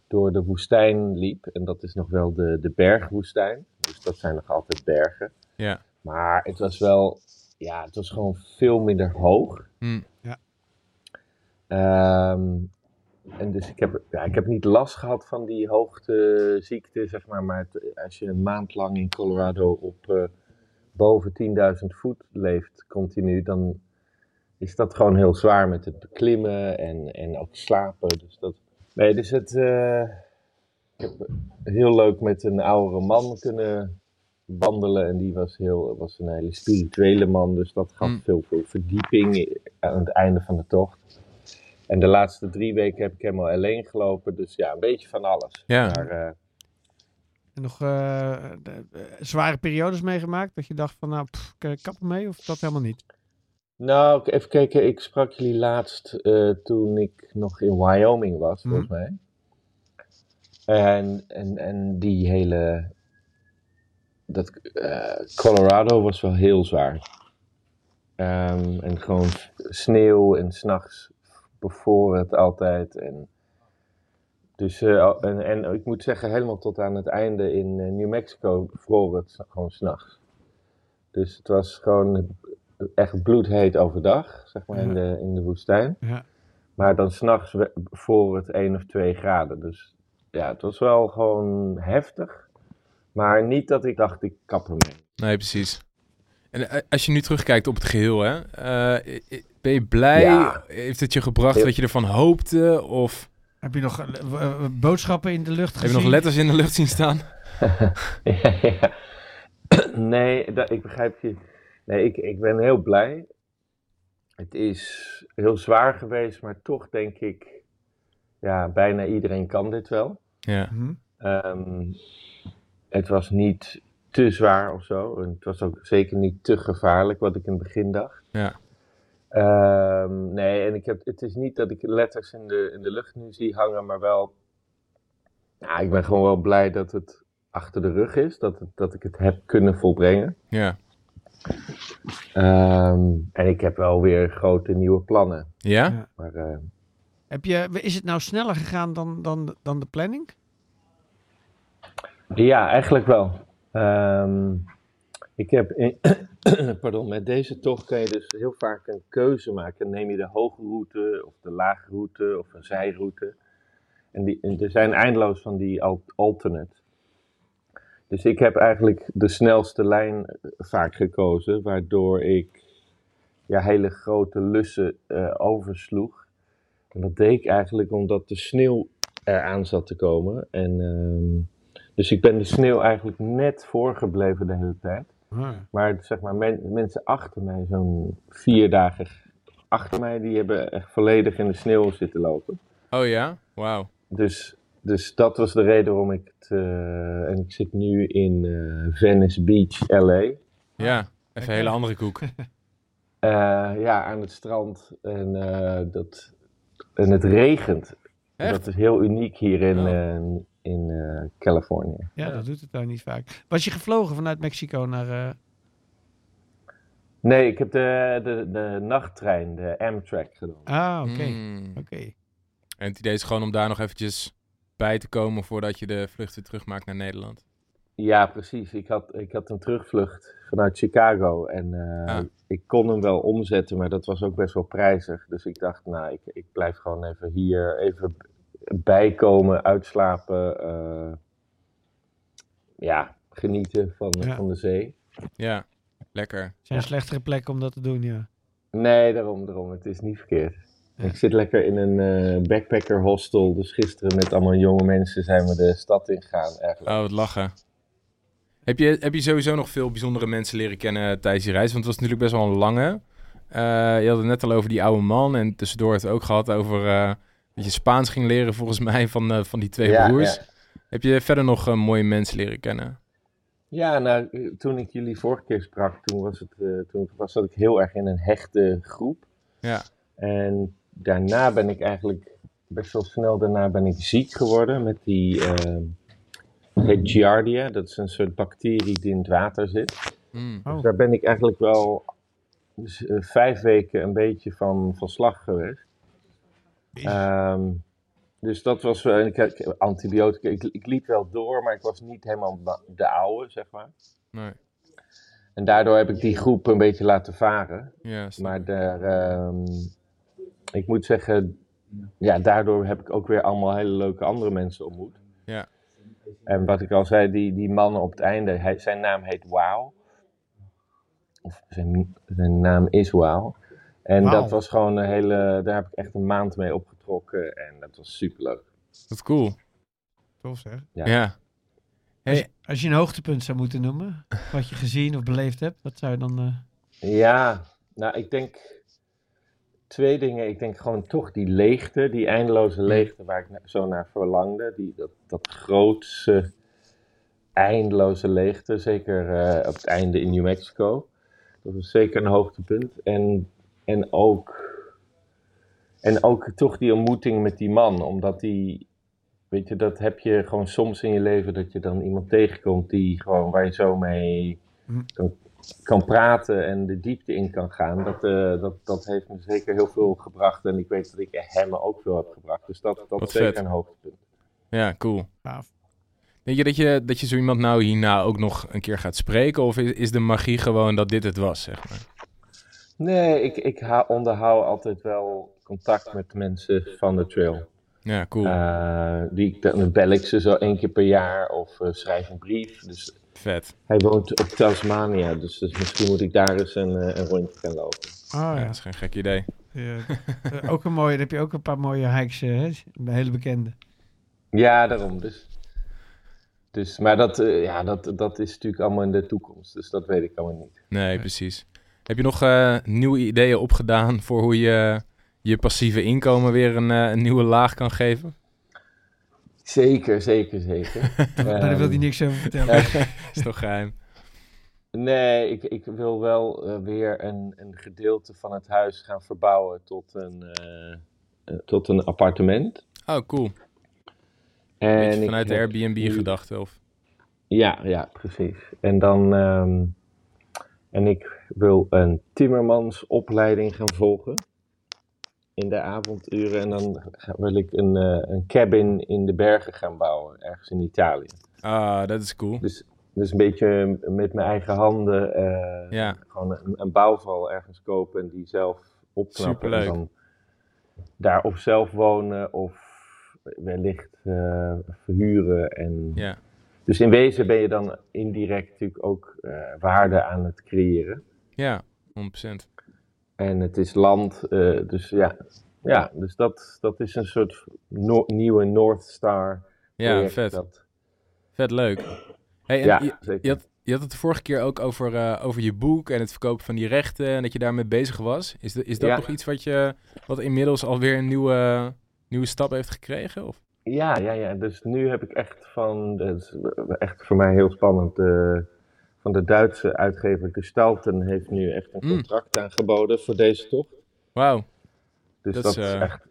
door de woestijn liep. En dat is nog wel de, de bergwoestijn. Dus dat zijn nog altijd bergen. Ja. Maar het was wel, ja, het was gewoon veel minder hoog. Hm. Ehm, en dus ik heb, ja, ik heb niet last gehad van die hoogteziekte, zeg maar. Maar het- als je een maand lang in Colorado op eh, boven 10.000 voet leeft, continu, dan is dat gewoon heel zwaar met het beklimmen en, en ook slapen. Dus dat, nee, dus het, eh, ik heb heel leuk met een oudere man kunnen wandelen. En die was, heel, was een hele spirituele man, dus dat gaf Mm. veel, veel verdieping aan het einde van de tocht. En de laatste drie weken heb ik helemaal alleen gelopen, dus ja, een beetje van alles. Ja. Maar, eh, En nog eh, de- eh, zware periodes meegemaakt? Dat je dacht van, nou, pff, ik kap ermee of dat helemaal niet? Nou, ik- even kijken. Ik sprak jullie laatst eh, toen ik nog in Wyoming was, volgens Mhm. mij. En, en, en die hele. Dat, eh, Colorado was wel heel zwaar. Ehm, en gewoon sneeuw en s'nachts bevroren het altijd. En, dus, eh, en, en ik moet zeggen, helemaal tot aan het einde in eh, New Mexico vroor het gewoon s'nachts. Dus het was gewoon echt bloedheet overdag, zeg maar, in, de, in de woestijn. Ja. Maar dan s'nachts voor het 1 of 2 graden. Dus ja, het was wel gewoon heftig. Maar niet dat ik dacht, ik kap ermee. Nee, precies. En eh, als je nu terugkijkt op het geheel, hè, ben je blij? Ja. Heeft het je gebracht wat je ervan hoopte? Of Heb je nog eh, eh, boodschappen in de lucht heb gezien? je nog letters in de lucht zien staan? ja, ja. Nee, dat, ik begrijp je. Nee, ik, ik ben heel blij. Het is heel zwaar geweest, maar toch denk ik, ja, bijna iedereen kan dit wel. Ja. Mhm. Ehm, het was niet te zwaar of zo. En het was ook zeker niet te gevaarlijk, wat ik in het begin dacht. Ja. Ehm, nee, en ik heb, het is niet dat ik letters in de, in de lucht nu zie hangen, maar wel. Ja, ik ben gewoon wel blij dat het achter de rug is, dat, het, dat ik het heb kunnen volbrengen. Ja. Ehm, en ik heb wel weer grote nieuwe plannen. Ja? Ja. Maar eh, Heb je, is het nou sneller gegaan dan, dan, dan de planning? Ja, eigenlijk wel. Ehm, ik heb pardon, met deze tocht kan je dus heel vaak een keuze maken. Neem je de hoge route of de lage route of een zijroute. En, die, er zijn eindeloos van die al- alternate. Dus ik heb eigenlijk de snelste lijn eh, vaak gekozen, waardoor ik ja, hele grote lussen eh, oversloeg. En dat deed ik eigenlijk omdat de sneeuw eraan zat te komen. En ehm, dus ik ben de sneeuw eigenlijk net voorgebleven de hele tijd. Maar zeg maar, men- mensen achter mij, zo'n vier dagen achter mij, die hebben echt volledig in de sneeuw zitten lopen. Oh ja? Wauw. Dus, dus dat was de reden waarom ik het. eh, en ik zit nu in eh, Venice Beach, LA. Ja. Even een hele andere koek. Eh, ja, aan het strand. En, eh, dat, en het regent. Echt? Dat is heel uniek hier in, Oh. eh, in Californië. Ja, Ja. dat doet het daar niet vaak. Was je gevlogen vanuit Mexico naar... eh, Nee, ik heb de, de, de nachttrein, de Amtrak gedaan. Ah, oké. Mm. Oké. En het idee is gewoon om daar nog eventjes bij te komen voordat je de vlucht weer terugmaakt naar Nederland. Ja, precies. Ik had, ik had een terugvlucht vanuit Chicago en eh, Ah. ik kon hem wel omzetten, maar dat was ook best wel prijzig. Dus ik dacht, nou, ik, ik blijf gewoon even hier, even bijkomen, uitslapen, eh, ja, genieten van, Ja. van de zee. Ja, lekker. zijn slechtere plekken om dat te doen, ja. Nee, daarom, daarom. Het is niet verkeerd. Ja. Ik zit lekker in een eh, backpacker hostel, dus gisteren met allemaal jonge mensen zijn we de stad ingegaan eigenlijk. Oh, wat lachen. Heb je, heb je sowieso nog veel bijzondere mensen leren kennen tijdens die reis? Want het was natuurlijk best wel een lange. Eh, je had het net al over die oude man. En tussendoor het ook gehad over eh, dat je Spaans ging leren, volgens mij, van, eh, van die twee Ja, broers. ja. Heb je verder nog eh, mooie mensen leren kennen? Ja, nou, eh, toen ik jullie vorige keer sprak, toen was, het, eh, toen was zat ik heel erg in een hechte groep. Ja. En daarna ben ik eigenlijk, best wel snel daarna ben ik ziek geworden met die Giardia. Dat is een soort bacterie die in het water zit. Mm. Oh. Dus daar ben ik eigenlijk wel dus, vijf weken een beetje van, van slag geweest. Ehm, dus dat was wel, ik had antibiotica, ik, ik liep wel door, maar ik was niet helemaal de oude, zeg maar. Nee. En daardoor heb ik die groep een beetje laten varen. Ja, Maar ik. daar, ehm, ik moet zeggen, ja, daardoor heb ik ook weer allemaal hele leuke andere mensen ontmoet. Ja. En wat ik al zei, die, die man op het einde, hij, zijn naam heet Wow. Of zijn, zijn naam is Wow. En dat was gewoon een hele, daar heb ik echt een maand mee opgetrokken en dat was super leuk. Dat is cool. Tof zeg. Ja. Ja. Als, Hey, je, als je een hoogtepunt zou moeten noemen, wat je gezien of beleefd hebt, wat zou je dan... eh, Ja, nou ik denk twee dingen. Ik denk gewoon toch die leegte, die eindeloze leegte waar ik zo naar verlangde. Die, dat, dat grootse, eindeloze leegte, zeker eh, op het einde in New Mexico. Dat was zeker een hoogtepunt. En, en, ook, en ook toch die ontmoeting met die man, omdat die... Weet je, dat heb je gewoon soms in je leven dat je dan iemand tegenkomt die gewoon waar je zo mee Hm. kan, kan praten en de diepte in kan gaan. Dat, eh, dat, dat heeft me zeker heel veel gebracht en ik weet dat ik hem ook veel heb gebracht. Dus dat, dat Wat zeker vet. een hoogtepunt. ja, cool. gaaf. Denk je dat je, dat je zo iemand nou hierna ook nog een keer gaat spreken? Of is, is de magie gewoon dat dit het was, zeg maar? Nee, ik, ik ha- onderhoud altijd wel contact met mensen van de trail. Ja, cool. Eh, die, dan bel ik ze zo één keer per jaar of eh, schrijf een brief. Dus Vet. hij woont op Tasmania, dus, dus misschien moet ik daar eens een, eh, een rondje gaan lopen. Oh Ja, ja. dat is geen gek idee. Ja, ook een mooie, dan heb je ook een paar mooie hikes, hè? een hele bekende. Ja, daarom. Dus, dus, maar dat, ja, dat, dat is natuurlijk allemaal in de toekomst, dus dat weet ik allemaal niet. Nee, precies. Heb je nog eh, nieuwe ideeën opgedaan voor hoe je je passieve inkomen weer een, eh, een nieuwe laag kan geven? Zeker, zeker, zeker. Daar wil Ehm, hij niks over vertellen. is toch geheim? Nee, ik, ik wil wel eh, weer een, een gedeelte van het huis gaan verbouwen tot een, eh, eh, tot een appartement. Oh, cool. En vanuit de Airbnb-gedachte. Of... Ja, ja, precies. En dan, ehm, en ik wil een timmermansopleiding gaan volgen in de avonduren. En dan wil ik een, eh, een cabin in de bergen gaan bouwen, ergens in Italië. Ah, dat is cool. Dus, dus een beetje met mijn eigen handen eh, Ja. gewoon een, een bouwval ergens kopen en die zelf opknappen. Superleuk. En dan daar of zelf wonen of wellicht eh, verhuren. En, Ja, Dus in wezen ben je dan indirect natuurlijk ook eh, waarde aan het creëren. ja 100%. En het is land, eh, dus ja, ja dus dat, dat is een soort no- nieuwe North Star. Ja, vet. Dat, Vet leuk. Hey, en ja, je, zeker. je, had, je had het de vorige keer ook over, eh, over je boek en het verkopen van die rechten en dat je daarmee bezig was. Is, de, is dat Ja. nog iets wat, je, wat inmiddels alweer een nieuwe, nieuwe stap heeft gekregen? Of? Ja, ja, ja. Dus nu heb ik echt van, dat is echt voor mij heel spannend, van de Duitse uitgever Gestalten heeft nu echt een Mm. contract aangeboden voor deze tocht. Wauw, Dus Dat dat, is, eh, echt,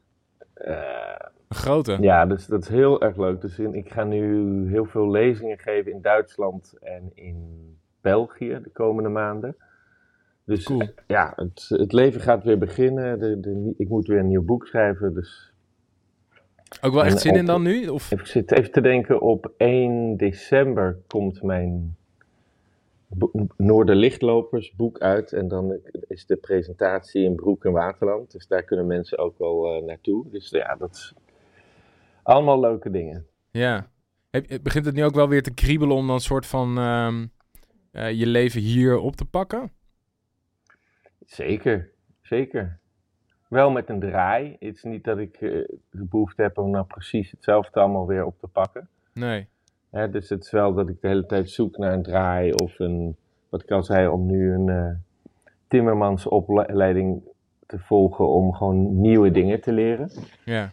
eh, een grote. ja, dus dat is heel erg leuk. Dus in- ik ga nu heel veel lezingen geven in Duitsland en in België de komende maanden. Dus Cool. eh, ja, het, het leven gaat weer beginnen. De, de, ik moet weer een nieuw boek schrijven, dus Ook wel echt En zin in dan nu? Of? Ik zit even te denken, op 1 december komt mijn Noorderlichtlopers boek uit. En dan is de presentatie in Broek en Waterland. Dus daar kunnen mensen ook wel eh, naartoe. Dus ja, dat is allemaal leuke dingen. Ja. Heb, begint het nu ook wel weer te kriebelen om dan een soort van ehm, eh, je leven hier op te pakken? Zeker, zeker. Wel met een draai. Het is niet dat ik eh, de behoefte heb om nou precies hetzelfde allemaal weer op te pakken. Nee. Hè, dus het is wel dat ik de hele tijd zoek naar een draai of een, wat ik al zei, om nu een eh timmermansopleiding te volgen om gewoon nieuwe dingen te leren. Ja.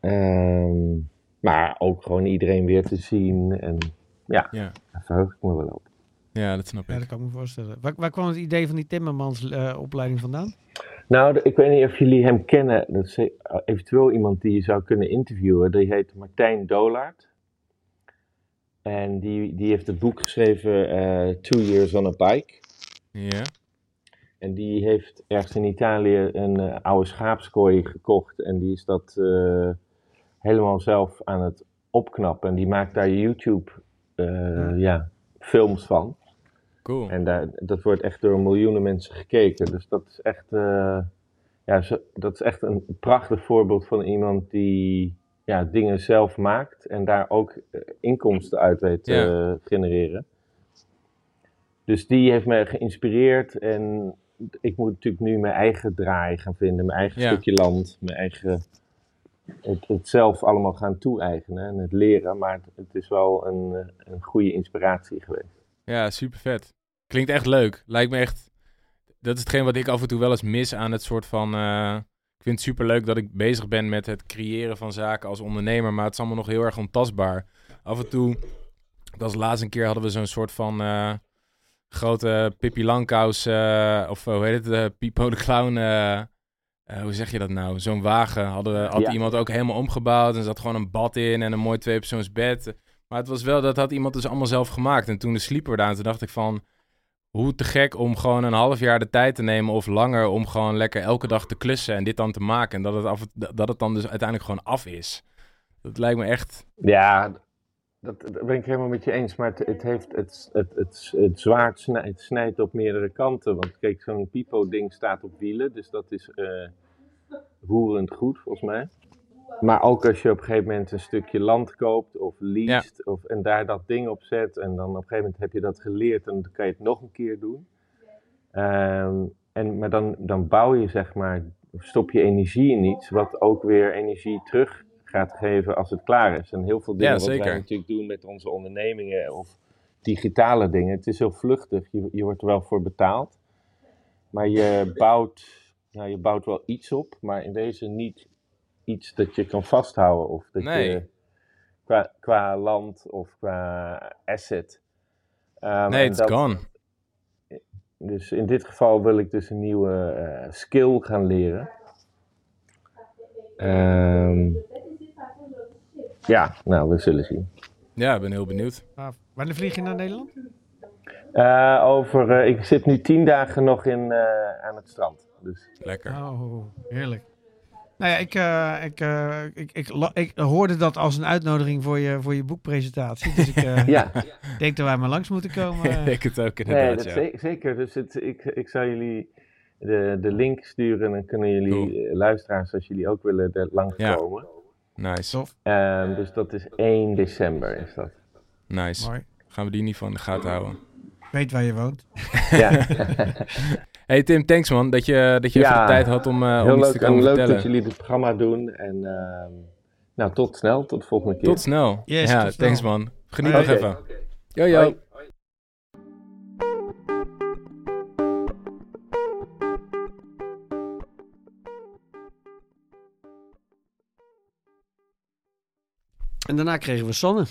Ehm, maar ook gewoon iedereen weer te zien en ja, Ja. daar verheug ik me wel op. ja, dat snap Ja, ik. dat kan ik me voorstellen. Waar, waar kwam het idee van die Timmermans eh, opleiding vandaan? Nou, ik weet niet of jullie hem kennen. Dat is eh, eventueel iemand die je zou kunnen interviewen. Die heet Martijn Dolaert. En die, die heeft het boek geschreven eh, Two Years on a Bike. Ja. En die heeft ergens in Italië een eh, oude schaapskooi gekocht. En die is dat helemaal zelf aan het opknappen. En die maakt daar YouTube eh, ja, films van. Cool. En daar, dat wordt echt door miljoenen mensen gekeken. Dus dat is echt. eh, ja, dat is echt een prachtig voorbeeld van iemand die ja, dingen zelf maakt en daar ook eh, inkomsten uit weet te Ja. genereren. Dus die heeft me geïnspireerd en ik moet natuurlijk nu mijn eigen draai gaan vinden, mijn eigen stukje land, mijn eigen. Het, het zelf allemaal gaan toe-eigenen en het leren, maar het, het is wel een, eh, een goede inspiratie geweest. Ja, super vet. Klinkt echt leuk. Lijkt me echt. Dat is hetgeen wat ik af en toe wel eens mis aan het soort van. eh, ik vind het super leuk dat ik bezig ben met het creëren van zaken als ondernemer, maar het is allemaal nog heel erg ontastbaar. Af en toe, dat was laatst een keer hadden we zo'n soort van eh, grote Pippi Langkous, eh, of hoe heet het, eh, Pipo de Clown. hoe zeg je dat nou? Zo'n wagen hadden we, had Ja. iemand ook helemaal omgebouwd en zat gewoon een bad in en een mooi tweepersoonsbed. Maar het was wel, dat had iemand dus allemaal zelf gemaakt. En toen de slieper daar, toen dacht ik van, hoe te gek om gewoon een half jaar de tijd te nemen of langer om gewoon lekker elke dag te klussen en dit dan te maken. En dat het, af, dat het dan dus uiteindelijk gewoon af is. Dat lijkt me echt, Ja, dat, ben ik helemaal met je eens. Maar het, heeft, het, het, het, het zwaard snijdt, snijdt op meerdere kanten. Want kijk, zo'n Pipo-ding staat op wielen. Dus dat is eh roerend goed, volgens mij. Maar ook als je op een gegeven moment een stukje land koopt of leest. Of, en daar dat ding op zet. En dan op een gegeven moment heb je dat geleerd. En dan kan je het nog een keer doen. Ehm, en, maar dan, dan bouw je zeg maar, stop je energie in iets. Wat ook weer energie terug gaat geven als het klaar is. En heel veel dingen Ja, wat wij natuurlijk doen met onze ondernemingen of digitale dingen. Het is heel vluchtig. Je, je wordt er wel voor betaald. Maar je bouwt, nou, je bouwt wel iets op, maar in deze niet iets dat je kan vasthouden. Of dat Nee. je qua, qua land of qua asset. Ehm, nee, it's dat- gone. dus in dit geval wil ik dus een nieuwe eh, skill gaan leren. Ehm, ja, nou, we zullen zien. Ja, ik ben heel benieuwd. Ah, wanneer vlieg je naar Nederland? Eh, over, eh, ik zit nu tien dagen nog in, eh, aan het strand. Dus Lekker. Oh, heerlijk. Nou ja, ik, eh, ik, eh, ik, ik, la- ik hoorde dat als een uitnodiging voor je, voor je boekpresentatie. Dus ik eh, ja, denk dat wij maar langs moeten komen. ik denk het ook nee, inderdaad, dat ja. ze- zeker. Dus het, ik, ik zou jullie de, de link sturen en dan kunnen jullie Cool. eh, luisteraars, als jullie ook willen, er langskomen. Nice, Tof, Ehm, dus dat is 1 december is dat. nice. mooi. Gaan we die niet van in de gaten houden. Weet waar je woont. Ja, Hey Tim, thanks man, dat je, dat je Ja, even de tijd had om, eh, om iets leuk, te komen en leuk vertellen. dat jullie dit programma doen. En ehm, nou, tot snel, tot de volgende keer. Tot snel. Yes, ja, tot snel. thanks man. Geniet nog even. Yo, yo. Hoi. En daarna kregen we Sanne.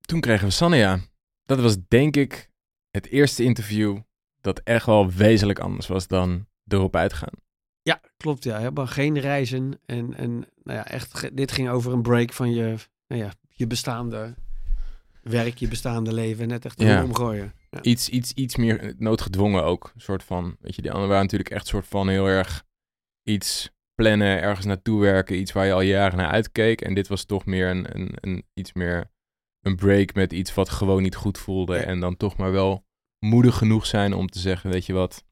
Toen kregen we Sanne, ja. Dat was denk ik het eerste interview dat echt wel wezenlijk anders was dan erop uitgaan. Ja, klopt. Ja, helemaal geen reizen. En, en nou ja, echt, dit ging over een break van je, nou ja, je bestaande werk, je bestaande leven. Net echt ja. omgooien. Ja. Iets, iets, iets meer noodgedwongen ook. Een soort van, weet je, die anderen waren natuurlijk echt soort van heel erg iets plannen, ergens naartoe werken, iets waar je al jaren naar uitkeek. En dit was toch meer een, een, een iets meer een break met iets wat gewoon niet goed voelde. Ja. En dan toch maar wel moedig genoeg zijn om te zeggen, weet je wat,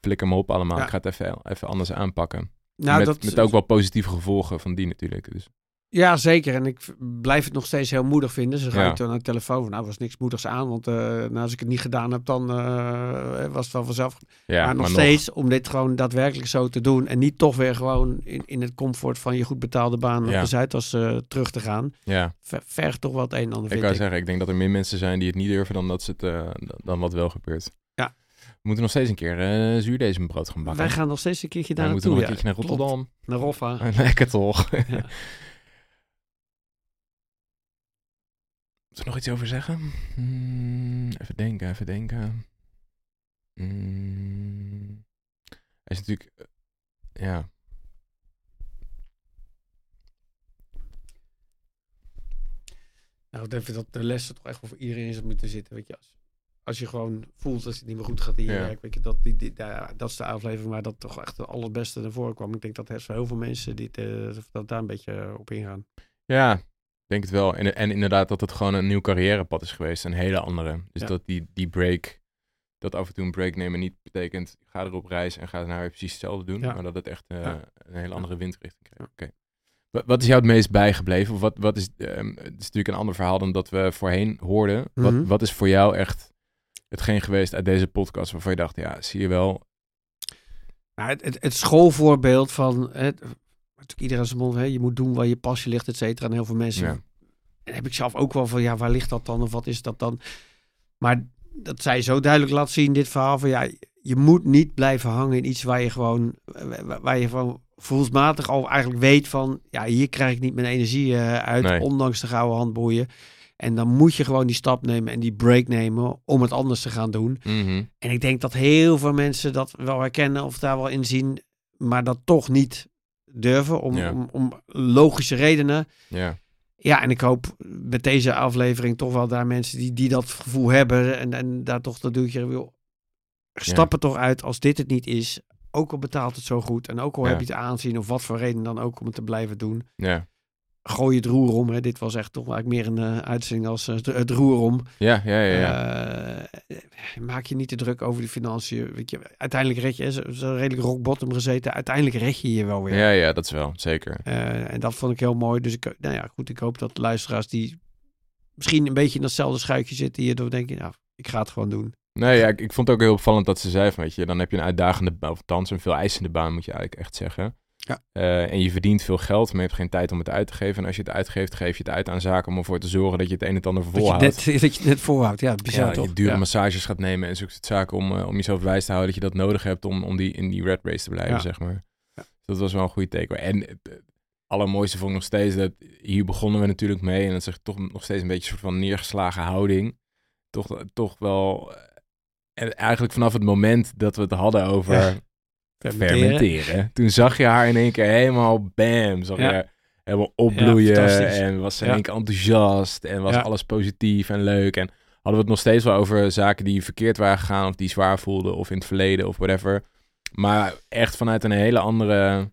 flikker me op allemaal. Ja. Ik ga het even, even anders aanpakken. Nou, met, dat, met ook wel positieve gevolgen van die natuurlijk. Dus. Ja, zeker. En ik blijf het nog steeds heel moedig vinden. Ze gaan Ja. toen aan de telefoon van, nou, was niks moedigs aan. Want eh, nou, als ik het niet gedaan heb, dan eh, was het wel vanzelf. Ja, maar nog steeds, om dit gewoon daadwerkelijk zo te doen. En niet toch weer gewoon in, in het comfort van je goed betaalde baan Ja. op de Zuidas eh, terug te gaan. Ja, Ver- vergt toch wel het een en ander, ik kan ik. zeggen, ik denk dat er meer mensen zijn die het niet durven dan dat ze het, dan wat wel gebeurt. Ja. We moeten nog steeds een keer eh zuurdesembrood gaan bakken. Wij gaan nog steeds een keertje We daar moeten naartoe. nog een keertje naar Klopt. Rotterdam. Naar Roffa. Lekker toch? Ja. Moet er nog iets over zeggen? Hmm, even denken, even denken. Hmm. Hij is natuurlijk... eh, ja. Nou, ik denk dat de lessen toch echt wel voor iedereen is moeten zitten. Weet je, als, als je gewoon voelt dat het niet meer goed gaat in je Ja. werk. Weet je, dat, die, die, ja, dat is de aflevering waar dat toch echt het allerbeste naar voren kwam. Ik denk dat er heel veel mensen die eh, dat daar een beetje op ingaan. Ja, denk het wel. En, en inderdaad dat het gewoon een nieuw carrièrepad is geweest. Een hele andere. Dus Ja. dat die, die break dat af en toe een break nemen niet betekent, ga erop reis en ga weer precies hetzelfde doen. Ja. Maar dat het echt eh, Ja. een hele andere windrichting krijgt. Oké. Wa- Wat is jou het meest bijgebleven? Of wat, wat is, ehm, het is natuurlijk een ander verhaal dan dat we voorheen hoorden. Wat, Mhm. wat is voor jou echt hetgeen geweest uit deze podcast waarvan je dacht, ja, zie je wel. Nou, het, het, het schoolvoorbeeld van... Het, natuurlijk iedereen zijn mond, hè, je moet doen waar je passie ligt, et cetera. En heel veel mensen... Ja. En heb ik zelf ook wel van, ja, waar ligt dat dan? Of wat is dat dan? Maar dat zij zo duidelijk laat zien, dit verhaal, van ja, je moet niet blijven hangen in iets waar je gewoon, waar- waar je gewoon voelsmatig al eigenlijk weet van, ja, hier krijg ik niet mijn energie eh, uit, Nee. ondanks de gouden handboeien. En dan moet je gewoon die stap nemen en die break nemen om het anders te gaan doen. Mhm. En ik denk dat heel veel mensen dat wel herkennen of daar wel in zien, maar dat toch niet durven om, Ja. om, om logische redenen. Ja. Ja, en ik hoop met deze aflevering toch wel daar mensen die, die dat gevoel hebben en, en daar toch dat duwtje wil. Stap er toch uit als dit het niet is. Ook al betaalt het zo goed en ook al Ja. heb je het aanzien of wat voor reden dan ook om het te blijven doen. Ja. Gooi het roer om. Hè. Dit was echt toch eigenlijk meer een eh, uitzending als eh, het- roer om. Ja, ja, ja. ja. Eh, maak je niet te druk over die financiën. Weet je, uiteindelijk red je, zo redelijk rock bottom gezeten. Uiteindelijk red je je wel weer. ja, ja, dat is wel, zeker. En dat vond ik heel mooi. Dus ik, nou ja, goed, ik hoop dat de luisteraars die misschien een beetje in datzelfde schuitje zitten hierdoor denken, nou, ik ga het gewoon doen. Nee, ja, ik, ik vond het ook heel opvallend dat ze zei van, weet je, dan heb je een uitdagende, of althans een veel eisende baan, moet je eigenlijk echt zeggen. Ja. Eh, en je verdient veel geld, maar je hebt geen tijd om het uit te geven. En als je het uitgeeft, geef je het uit aan zaken om ervoor te zorgen dat je het een en het ander Dat je, volhoudt. net, dat je het net voorhoudt. Ja, bizar ja, toch? je dure ja. massages gaat nemen en zulke soort zaken om, eh, om jezelf wijs te houden dat je dat nodig hebt om, om die, in die red race te blijven, Ja. zeg maar. Ja. Dat was wel een goede teken. En het het allermooiste vond ik nog steeds dat hier begonnen we natuurlijk mee en dat is toch nog steeds een beetje een soort van neergeslagen houding. Toch, toch wel, eh, en eigenlijk vanaf het moment dat we het hadden over Fermenteren. Toen zag je haar in één keer helemaal bam. Zag Ja. je helemaal opbloeien. En was ze in één keer enthousiast. En was alles positief en leuk. En hadden we het nog steeds wel over zaken die verkeerd waren gegaan. Of die zwaar voelden. Of in het verleden of whatever. Maar echt vanuit een hele andere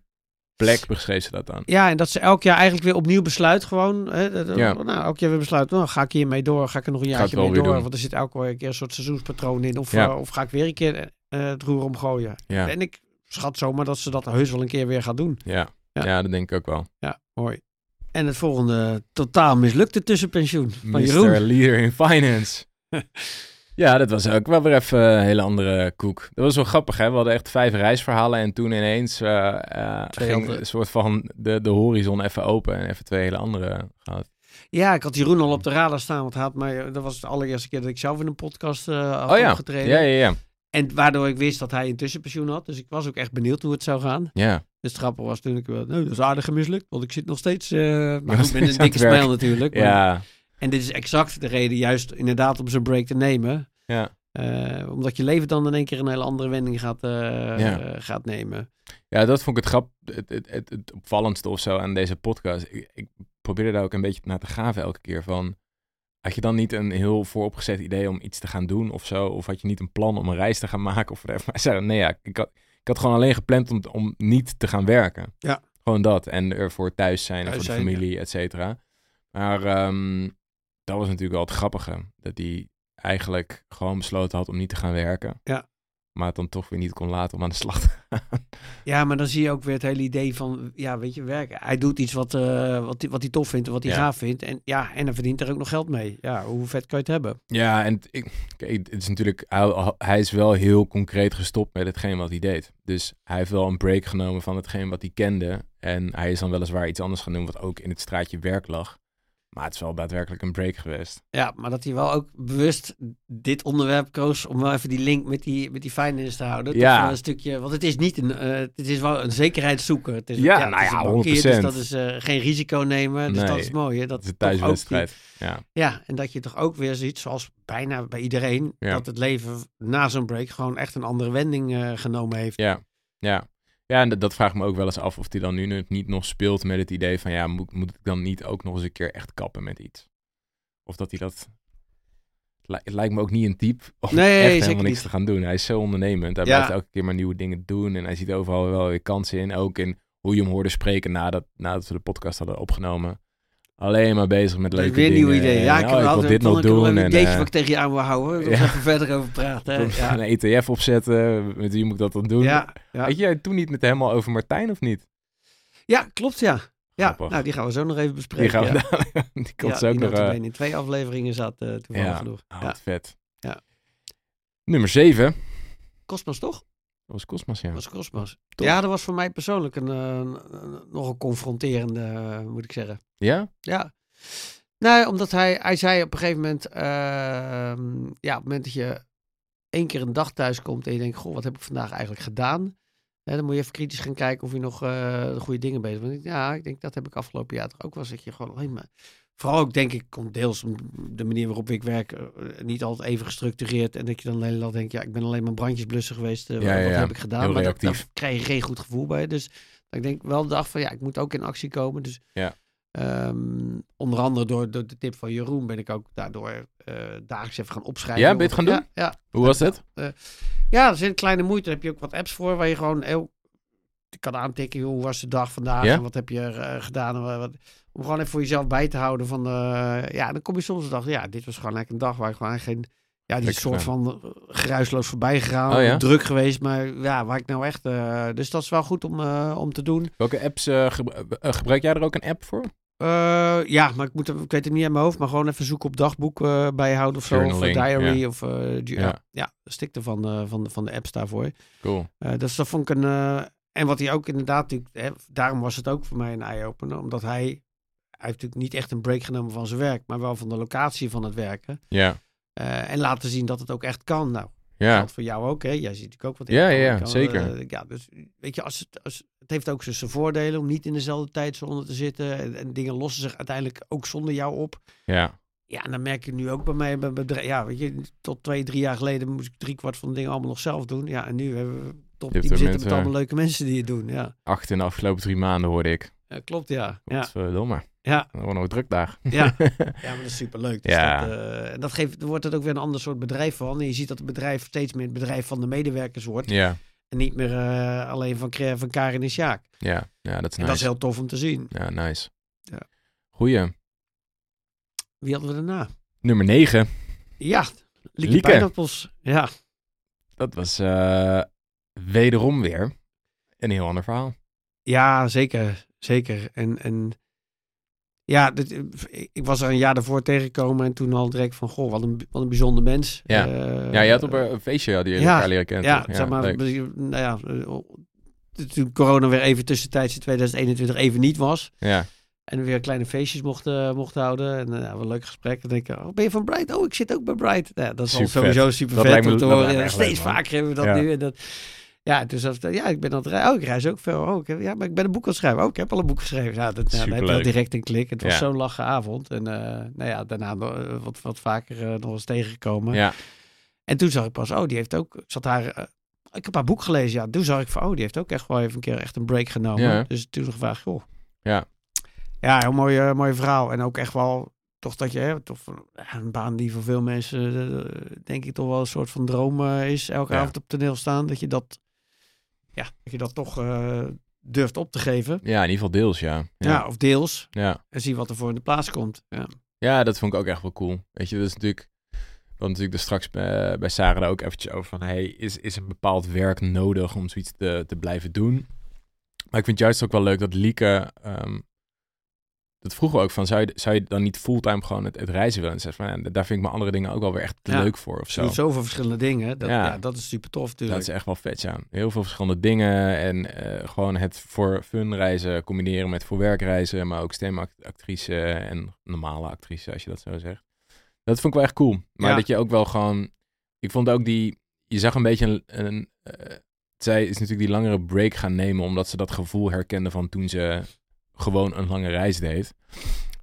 plek beschreef ze dat dan. Ja, en dat ze elk jaar eigenlijk weer opnieuw besluit gewoon. Hè, dat- Ja. Nou, elk jaar weer besluit, nou, ga ik hiermee door? Ga ik er nog een jaartje mee door? doen. Want er zit elke keer een soort seizoenspatroon in. Of, Ja. eh, of ga ik weer een keer eh, het roer omgooien? Ja, En ik schat zomaar dat ze dat heus wel een keer weer gaat doen. ja. Ja. ja. dat denk ik ook wel. Ja, mooi. En het volgende totaal mislukte tussenpensioen van Mr. Jeroen. Leader in Finance. ja, dat was ook wel weer even een hele andere koek. Dat was wel grappig, hè? We hadden echt vijf reisverhalen en toen ineens eh, eh, ging een soort van de, de horizon even open en even twee hele andere gehad. Ja, ik had Jeroen al op de radar staan. Want hij had mij, dat was de allereerste keer dat ik zelf in een podcast eh had Oh ja. opgetreden. Ja, ja, ja. En waardoor ik wist dat hij een tussenpensioen had. Dus ik was ook echt benieuwd hoe het zou gaan. Ja, Dus het grappige was natuurlijk wel, nou, dat is aardig mislukt. Want ik zit nog steeds, eh maar goed, met een dikke smile natuurlijk. maar- ja, En dit is exact de reden, juist inderdaad om zo'n break te nemen. ja. Eh, omdat je leven dan in één keer een hele andere wending gaat, eh, Ja. eh, gaat nemen. Ja, dat vond ik het grap, het, het, het, het opvallendste of zo aan deze podcast. Ik, ik probeerde daar ook een beetje naar te gaven elke keer van... Had je dan niet een heel vooropgezet idee om iets te gaan doen of zo? Of had je niet een plan om een reis te gaan maken of whatever? Maar zei, nee ja, ik had, ik had gewoon alleen gepland om, om niet te gaan werken. Ja. Gewoon dat. En ervoor thuis zijn en voor de familie, et cetera. Maar ehm, dat was natuurlijk wel het grappige. Dat hij eigenlijk gewoon besloten had om niet te gaan werken. Ja. Maar het dan toch weer niet kon laten om aan de slag te gaan. Ja, maar dan zie je ook weer het hele idee van, ja, weet je, werken. Hij doet iets wat, eh, wat, hij- wat hij tof vindt en wat hij Ja. gaaf vindt. En ja, en hij verdient er ook nog geld mee. Ja, hoe vet kan je het hebben? Ja, en ik, kijk, het is natuurlijk, hij, hij is wel heel concreet gestopt met hetgeen wat hij deed. Dus hij heeft wel een break genomen van hetgeen wat hij kende. En hij is dan weliswaar iets anders gaan doen, wat ook in het straatje werk lag. Maar het is wel daadwerkelijk een break geweest. Ja, maar dat hij wel ook bewust dit onderwerp koos om wel even die link met die, met die finance te houden. Ja. wel een stukje, want het is niet een, eh, het is wel een zekerheidszoeker. Het is, Ja, het nou ja, een bankier, 100%. Dus dat is eh, geen risico nemen. Dus dat is mooi. Hè? Dat Dat is een thuiswedstrijd. Ja, Ja, en dat je toch ook weer ziet, zoals bijna bij iedereen, Ja. dat het leven na zo'n break gewoon echt een andere wending eh, genomen heeft. ja, ja. Ja, en dat, dat vraagt me ook wel eens af of hij dan nu niet nog speelt met het idee van... ja, moet, moet ik dan niet ook nog eens een keer echt kappen met iets? Of dat hij dat... Het lijkt me ook niet een type om Nee, echt helemaal niks niet. te gaan doen. Hij is zo ondernemend. Hij Ja. blijft elke keer maar nieuwe dingen doen. En hij ziet overal wel weer kansen in. Ook in hoe je hem hoorde spreken nadat, nadat we de podcast hadden opgenomen. Alleen maar bezig met leuke Weer dingen. nieuwe ideeën. Ja, ik, En, oh, wel wil dit nog ik doen. een En, ideetje eh, wat ik tegen je aan wil houden. Daar ja. even verder over praten. Ja. een ETF opzetten. Met wie moet ik dat dan doen? Ja, ja. Weet jij toen niet met hem al over Martijn of niet? ja, klopt ja. Ja, Grappig. nou die gaan we zo nog even bespreken. Die gaan we ja. Die komt zo ook nog... bene in twee afleveringen zat eh toevallig ja, genoeg. oh, Ja. vet. Ja. Nummer 7. Dat Cosmos toch? Was Cosmos, ja. Dat was Cosmos. Top. Ja, dat was voor mij persoonlijk een, een- nog een confronterende, eh, moet ik zeggen. Ja? Ja. Nee, omdat hij, hij zei op een gegeven moment, ehm, ja, op het moment dat je één keer een dag thuis komt en je denkt, goh, wat heb ik vandaag eigenlijk gedaan? Hè, dan moet je even kritisch gaan kijken of je nog eh, de goede dingen bezig bent. Ja, ik denk dat heb ik afgelopen jaar toch ook wel. eens Dat je gewoon alleen maar, vooral ook denk ik, komt deels de manier waarop ik werk eh, niet altijd even gestructureerd. En dat je dan de hele dag denkt, ja, ik ben alleen maar brandjes blussen geweest. eh, Ja, wat ja. heb ik gedaan? Heel maar dat, daar krijg je geen goed gevoel bij. Dus ik denk wel de dag van, ja, ik moet ook in actie komen. Dus Ja. Ehm, onder andere door, door de tip van Jeroen ben ik ook daardoor eh dagelijks even gaan opschrijven. Ja, ben je het gaan Ja, ja. Hoe was het? ja, is een kleine moeite. Daar heb je ook wat apps voor waar je gewoon heel je kan aantikken. Hoe was de dag vandaag? Ja? En wat heb je eh, gedaan? En wat, wat- om gewoon even voor jezelf bij te houden. Van, eh, ja, dan kom je soms de dag. Ja, dit was gewoon eigenlijk een dag waar ik gewoon geen. Ja, die Lekker soort van eh, geruisloos voorbij gegaan. Oh ja? Druk geweest, maar ja, waar ik nou echt. dus dat is wel goed om, om te doen. Welke apps gebru- gebruik jij er ook een app voor? Ja, maar ik, moet, ik weet het niet uit mijn hoofd. Maar gewoon even zoeken op dagboek bijhouden of zo. Of diary. ja. Of, Ja. ja. de stikte van, de van, de- van de apps daarvoor. Cool. Dus dat vond ik een... eh, en wat hij ook inderdaad... natuurlijk, Hè, daarom was het ook voor mij een eye-opener. Omdat hij... Hij heeft natuurlijk niet echt een break genomen van zijn werk. Maar wel van de locatie van het werken. Ja. Eh, en laten zien dat het ook echt kan. Nou, Ja. geldt voor jou ook, hè? Jij ziet natuurlijk ook wat ik Ja, kan. ja, kan, zeker. eh, ja, dus weet je, als het, als, het heeft ook zijn zijn voordelen om niet in dezelfde tijdzone te zitten. En, en dingen lossen zich uiteindelijk ook zonder jou op. Ja. Ja, en dan merk je nu ook bij mij, bij bedrijf. Ja, weet je, tot twee, drie jaar geleden moest ik drie kwart van de dingen allemaal nog zelf doen. Ja, en nu hebben we top Je er zitten mensen- met allemaal leuke mensen die het doen. Ja, Acht in de afgelopen drie maanden hoorde ik. ja klopt, ja. Ja, Verdomme. ja, Dat wordt nog een drukdag. ja. ja, maar dat is superleuk. Dus Ja. dat, eh, en dat geeft, er wordt het ook weer een ander soort bedrijf van. En je ziet dat het bedrijf steeds meer het bedrijf van de medewerkers wordt. ja. En niet meer eh, alleen van, van Karin en Sjaak. Ja. Ja, dat is En nice. dat is heel tof om te zien. Ja, nice. Ja. Goeie. Wie hadden we daarna? Nummer 9. Ja, Lieke, Lieke. Pijnappels. Ja, Dat was eh, wederom weer een heel ander verhaal. ja zeker. Zeker. En, en ja, dit, ik- was er een jaar daarvoor tegengekomen en toen al direct van, goh, wat een, wat een bijzonder mens. Ja. Eh, Ja, je had op een feestje had je ja, elkaar leren kennen. Ja, toch? zeg maar, leuk. nou ja, eh, toen corona weer even tussentijds in 2021 even niet was. Ja, En weer kleine feestjes mochten, mochten houden. En uh, een leuk gesprek. Dan denk ik, oh, ben je van Bright? Oh, ik zit ook bij Bright. Ja, dat is al sowieso super vet me- om te horen. Ja, steeds leuk, vaker hebben we dat Ja. nu. En dat, ja, dus dat, ja, ik ben aan het rijden. Oh, ik reis ook veel. Oh, heb, ja, maar ik ben een boek aan het schrijven. Oh, ik heb al een boek geschreven. Ja, dat, dan heb je direct een klik. Het was Ja. zo'n lachen avond. En uh, nou ja, daarna uh, wat, wat vaker uh, nog eens tegengekomen. ja. En toen zag ik pas, oh, die heeft ook, ik zat haar, uh, ik heb haar boek gelezen. Ja, toen zag ik van, oh, die heeft ook echt wel even een keer echt een break genomen. Ja. Dus toen gevraagd, goh. Ja. Ja, heel mooi, uh, mooi verhaal. En ook echt wel, toch dat je, hè, toch een baan die voor veel mensen, denk ik, toch wel een soort van droom is. Elke Ja. avond op toneel staan. Dat je dat, ja, dat je dat toch uh, durft op te geven. Ja, in ieder geval deels, ja. Ja, Ja, of deels. ja. En zie wat er voor in de plaats komt. Ja. Ja, dat vond ik ook echt wel cool. Weet je, dat is natuurlijk... Hadden natuurlijk er straks bij, bij Sarah daar ook eventjes over van... Hey, is, is een bepaald werk nodig om zoiets te, te blijven doen? Maar ik vind het juist ook wel leuk dat Lieke... Um, dat vroegen we ook van, zou je, zou je dan niet fulltime gewoon het, het reizen willen? En zei van, ja, daar vind ik mijn andere dingen ook wel weer echt te Ja. leuk voor of zo. doet zoveel verschillende dingen. Dat, Ja. ja. dat is super tof natuurlijk. Dat is echt wel vet, ja. Heel veel verschillende dingen en eh, gewoon het voor fun reizen combineren met voor werkreizen, maar ook stemactrice en normale actrice, als je dat zo zegt. Dat vond ik wel echt cool. Maar dat je ook wel gewoon, ik vond ook die, je zag een beetje een, een eh, zij is natuurlijk die langere break gaan nemen, omdat ze dat gevoel herkende van toen ze gewoon een lange reis deed.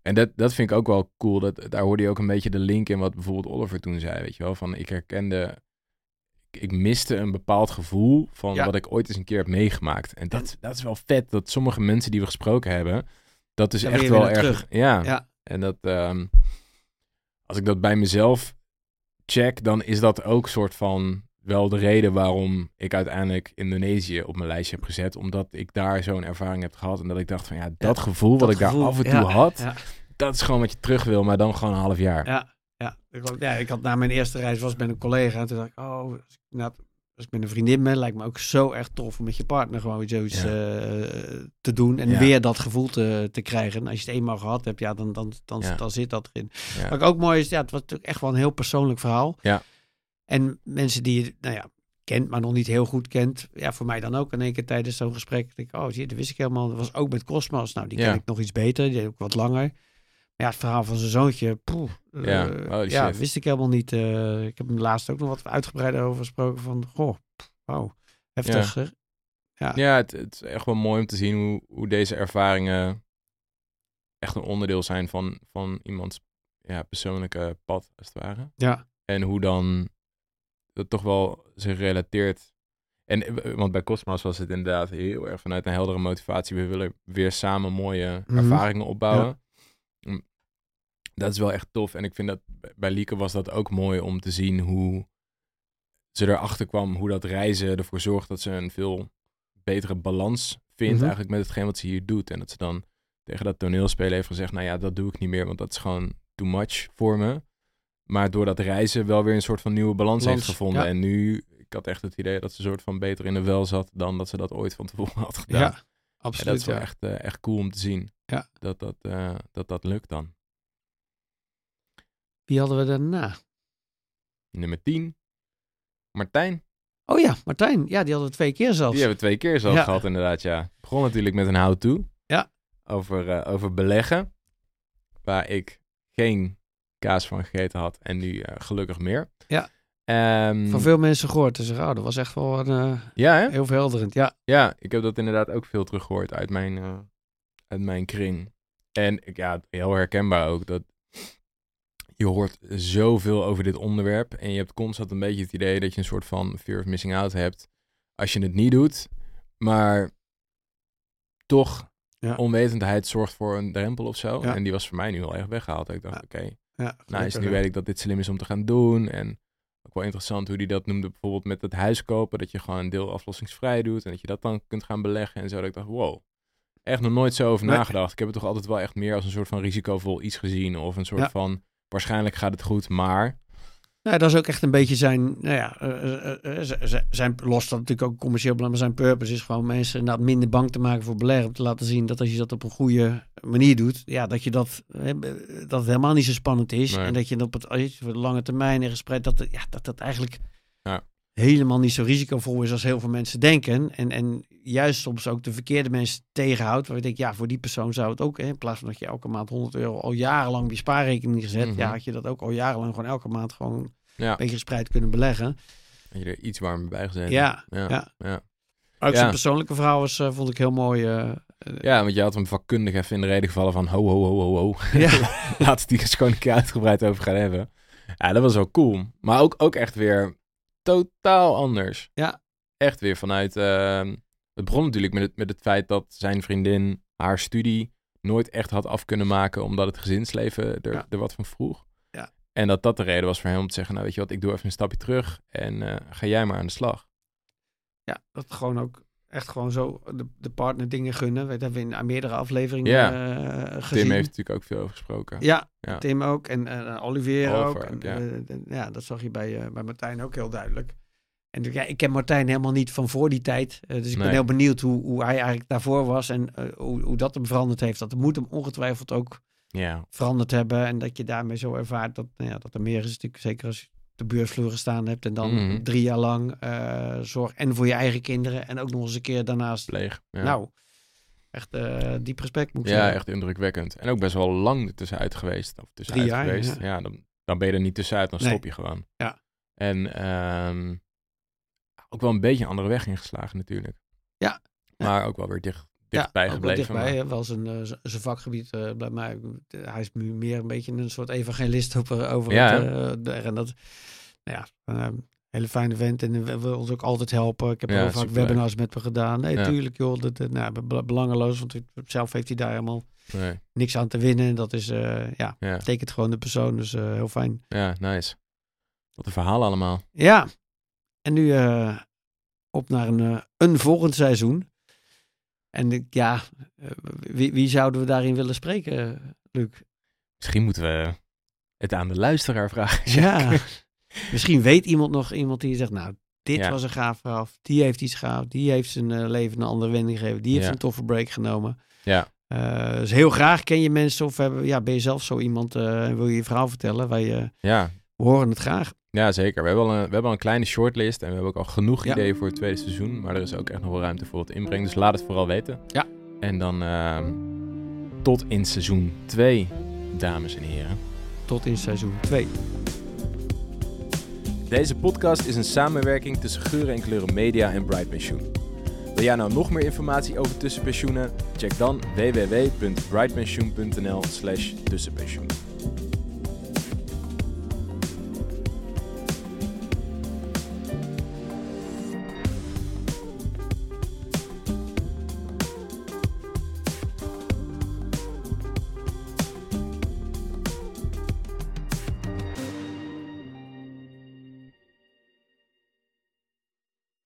En dat, dat vind ik ook wel cool. Dat, daar hoorde je ook een beetje de link in wat bijvoorbeeld Oliver toen zei, weet je wel. Van ik herkende ik, ik miste een bepaald gevoel van Ja. wat ik ooit eens een keer heb meegemaakt. En dat, dat is wel vet, dat sommige mensen die we gesproken hebben, dat is Daar echt wel erg... naar terug. Ja. Ja. en dat... ehm, als ik dat bij mezelf check, dan is dat ook soort van wel de reden waarom ik uiteindelijk Indonesië op mijn lijstje heb gezet. Omdat ik daar zo'n ervaring heb gehad. En dat ik dacht van ja, dat Ja, gevoel wat ik daar af en toe ja, had, ja. dat is gewoon wat je terug wil, maar dan gewoon een half jaar. Ja, ja. Ik, ja, ik had na mijn eerste reis was met een collega. En toen dacht ik, oh, als ik, nou, als ik met een vriendin ben, lijkt me ook zo erg tof om met je partner gewoon zoiets eh, te doen. En weer dat gevoel te, te krijgen. En als je het eenmaal gehad hebt, ja, dan, dan, dan, zit dat erin. Wat ook mooi is, ja, het was natuurlijk echt wel een heel persoonlijk verhaal. Ja. En mensen die je, nou ja, kent, maar nog niet heel goed kent. Ja, voor mij dan ook in één keer tijdens zo'n gesprek. Denk ik, oh, zie je, dat wist ik helemaal. Dat was ook met Cosmos. Nou, die ken Ja. ik nog iets beter. Die ook wat langer. Maar ja, het verhaal van zijn zoontje, poeh, Ja, eh, ja, shit. wist ik helemaal niet. eh, ik heb hem laatst ook nog wat uitgebreider over gesproken van, goh, wauw, heftig. zeg. Ja, het, het is echt wel mooi om te zien hoe, hoe deze ervaringen echt een onderdeel zijn van, van iemands ja, persoonlijke pad, als het ware. Ja, En hoe dan dat toch wel zich relateert. En, eh, want bij Cosmos was het inderdaad heel erg vanuit een heldere motivatie. We willen weer samen mooie Mhm. ervaringen opbouwen. Mm. Dat is wel echt tof. En ik vind dat bij- Lieke was dat ook mooi om te zien hoe ze erachter kwam. Hoe dat reizen ervoor zorgt dat ze een veel betere balans vindt Mhm. eigenlijk met hetgeen wat ze hier doet. En dat ze dan tegen dat toneelspelen heeft gezegd, nou ja, dat doe ik niet meer, want dat is gewoon too much voor me. Maar door dat reizen wel weer een soort van nieuwe balans, Balans, heeft gevonden. ja. En nu, ik had echt het idee dat ze een soort van beter in de wel zat dan dat ze dat ooit van tevoren had gedaan. ja, en absoluut. dat is wel ja. echt, eh, echt cool om te zien. Ja. Dat, dat, eh, dat dat lukt dan. Wie hadden we daarna? Nummer 10. Martijn. Oh ja, Martijn. Ja, die hadden we twee keer zelfs. Die hebben we twee keer zelf Ja. gehad inderdaad, ja. Begon natuurlijk met een how-to. Ja. Over, eh, over beleggen. Waar ik geen kaas van gegeten had en nu eh, gelukkig meer. Ja. Ehm, Van veel mensen gehoord. Dus oh, dat was echt wel een, eh, Ja, hè? heel verhelderend. Ja, Ja, ik heb dat inderdaad ook veel teruggehoord uit mijn, eh, uit mijn kring. En ik- ja, heel herkenbaar ook. Dat je hoort zoveel over dit onderwerp. En je hebt constant een beetje het idee dat je een soort van fear of missing out hebt. Als je het niet doet. Maar toch, Ja. onwetendheid zorgt voor een drempel of zo. Ja. En die was voor mij nu al echt weggehaald. Ik dacht, Ja. oké, ja gelukkig, Nu weet ik dat dit slim is om te gaan doen. En ook wel interessant hoe die dat noemde. Bijvoorbeeld met het huis kopen. Dat je gewoon een deel aflossingsvrij doet. En dat je dat dan kunt gaan beleggen en zo. Dat ik dacht, wow. Echt nog nooit zo over Nee. nagedacht. Ik heb het toch altijd wel echt meer als een soort van risicovol iets gezien. Of een soort Ja. van, waarschijnlijk gaat het goed, maar... Nou, dat is ook echt een beetje zijn, nou ja, eh, eh, eh, zijn, los dat natuurlijk ook commercieel maar zijn purpose is gewoon mensen inderdaad minder bang te maken voor beleggen. Om te laten zien dat als je dat op een goede manier doet, ja, dat je dat, dat het helemaal niet zo spannend is. Nee. En dat je op het, je voor de lange termijn en gespreid, dat, ja, dat dat eigenlijk Ja. helemaal niet zo risicovol is als heel veel mensen denken. En, en juist soms ook de verkeerde mensen tegenhoudt. Waar ik denk, ja, voor die persoon zou het ook, hè, in plaats van dat je elke maand 100 euro al jarenlang op je spaarrekening gezet, Mhm. ja, had je dat ook al jarenlang gewoon elke maand gewoon Ja, een beetje gespreid kunnen beleggen. dat je er iets warmer bij gezet. Ja, ja. ja. Ook zijn persoonlijke verhaal was, eh, vond ik heel mooi. eh, Ja, want je had hem vakkundig even in de reden gevallen van ho, ho, ho, ho, ho. ja. Laten we het hier eens gewoon een keer uitgebreid over gaan hebben. Ja, dat was wel cool. Maar ook, ook echt weer totaal anders. Ja. Echt weer vanuit... ehm, het begon natuurlijk met het, met het feit dat zijn vriendin haar studie nooit echt had af kunnen maken... omdat het gezinsleven er, Ja. er wat van vroeg. En dat dat de reden was voor hem om te zeggen... nou weet je wat, ik doe even een stapje terug en eh, ga jij maar aan de slag. ja, dat gewoon ook echt gewoon zo de, de partner dingen gunnen. Dat hebben we in meerdere afleveringen Ja. eh, Tim gezien. heeft natuurlijk ook veel over gesproken. Ja, Ja. Tim ook en eh Olivier Oliver ook. En, ja. dat zag je bij, bij Martijn ook heel duidelijk. En ja, ik ken Martijn helemaal niet van voor die tijd. dus ik ben heel benieuwd hoe, hoe hij eigenlijk daarvoor was en hoe, hoe dat hem veranderd heeft. Dat moet hem ongetwijfeld ook Ja, veranderd hebben. En dat je daarmee zo ervaart dat, nou ja, dat er meer is. Natuurlijk, zeker als je de beursvloer gestaan hebt. En dan Mhm. drie jaar lang eh, zorg en voor je eigen kinderen. En ook nog eens een keer daarnaast. pleeg. Ja. Nou, echt eh, diep respect moet ik Ja, zeggen. echt indrukwekkend. En ook best wel lang ertussenuit geweest. Of tussenuit Drie jaar, geweest. ja. Ja, dan, dan ben je er niet tussenuit, dan Nee. stop je gewoon. Ja. En ehm, ook wel een beetje een andere weg ingeslagen natuurlijk. Ja. Maar ook wel weer dicht, dichtbij ook wel gebleven. dichtbij, maar- wel zijn, eh, zijn vakgebied eh bij mij. Hij is nu meer een beetje een soort evangelist over, over Ja, het, eh. En dat, nou ja, een hele fijne vent. En we wil ons ook altijd helpen. Ik heb Ja, heel vaak webinars met me gedaan. Nee, Ja. tuurlijk joh, dat, eh, nou, be- belangeloos. Want zelf heeft hij daar helemaal Nee, niks aan te winnen. Dat is, eh, ja, ja. tekent gewoon de persoon. Dus eh, heel fijn. ja, nice. Wat een verhaal allemaal. Ja, en nu eh, op naar een, eh, een volgend seizoen. En ja, eh, wie, wie zouden we daarin willen spreken, Luc? Misschien moeten we het aan de luisteraar vragen. Ja. Misschien weet iemand nog iemand die zegt, nou, dit Ja. was een gaaf verhaal. Die heeft iets gaaf. Die heeft zijn eh, leven een andere wending gegeven. Die heeft Ja. een toffe break genomen. Ja. Eh, dus heel graag ken je mensen of hebben, ja, ben je zelf zo iemand en wil je je verhaal vertellen. Wij Ja, we horen het graag. Ja zeker. We hebben, al een, we hebben al een kleine shortlist en we hebben ook al genoeg Ja. ideeën voor het tweede seizoen. Maar er is ook echt nog wel ruimte voor het inbrengen. Dus laat het vooral weten. Ja. En dan ehm, tot in seizoen 2, dames en heren. Tot in seizoen 2. Deze podcast is een samenwerking tussen Geuren en Kleuren Media en Bright Pensioen. Wil jij nou nog meer informatie over tussenpensioenen? Check dan www.brightpensioen.nl slash tussenpensioen.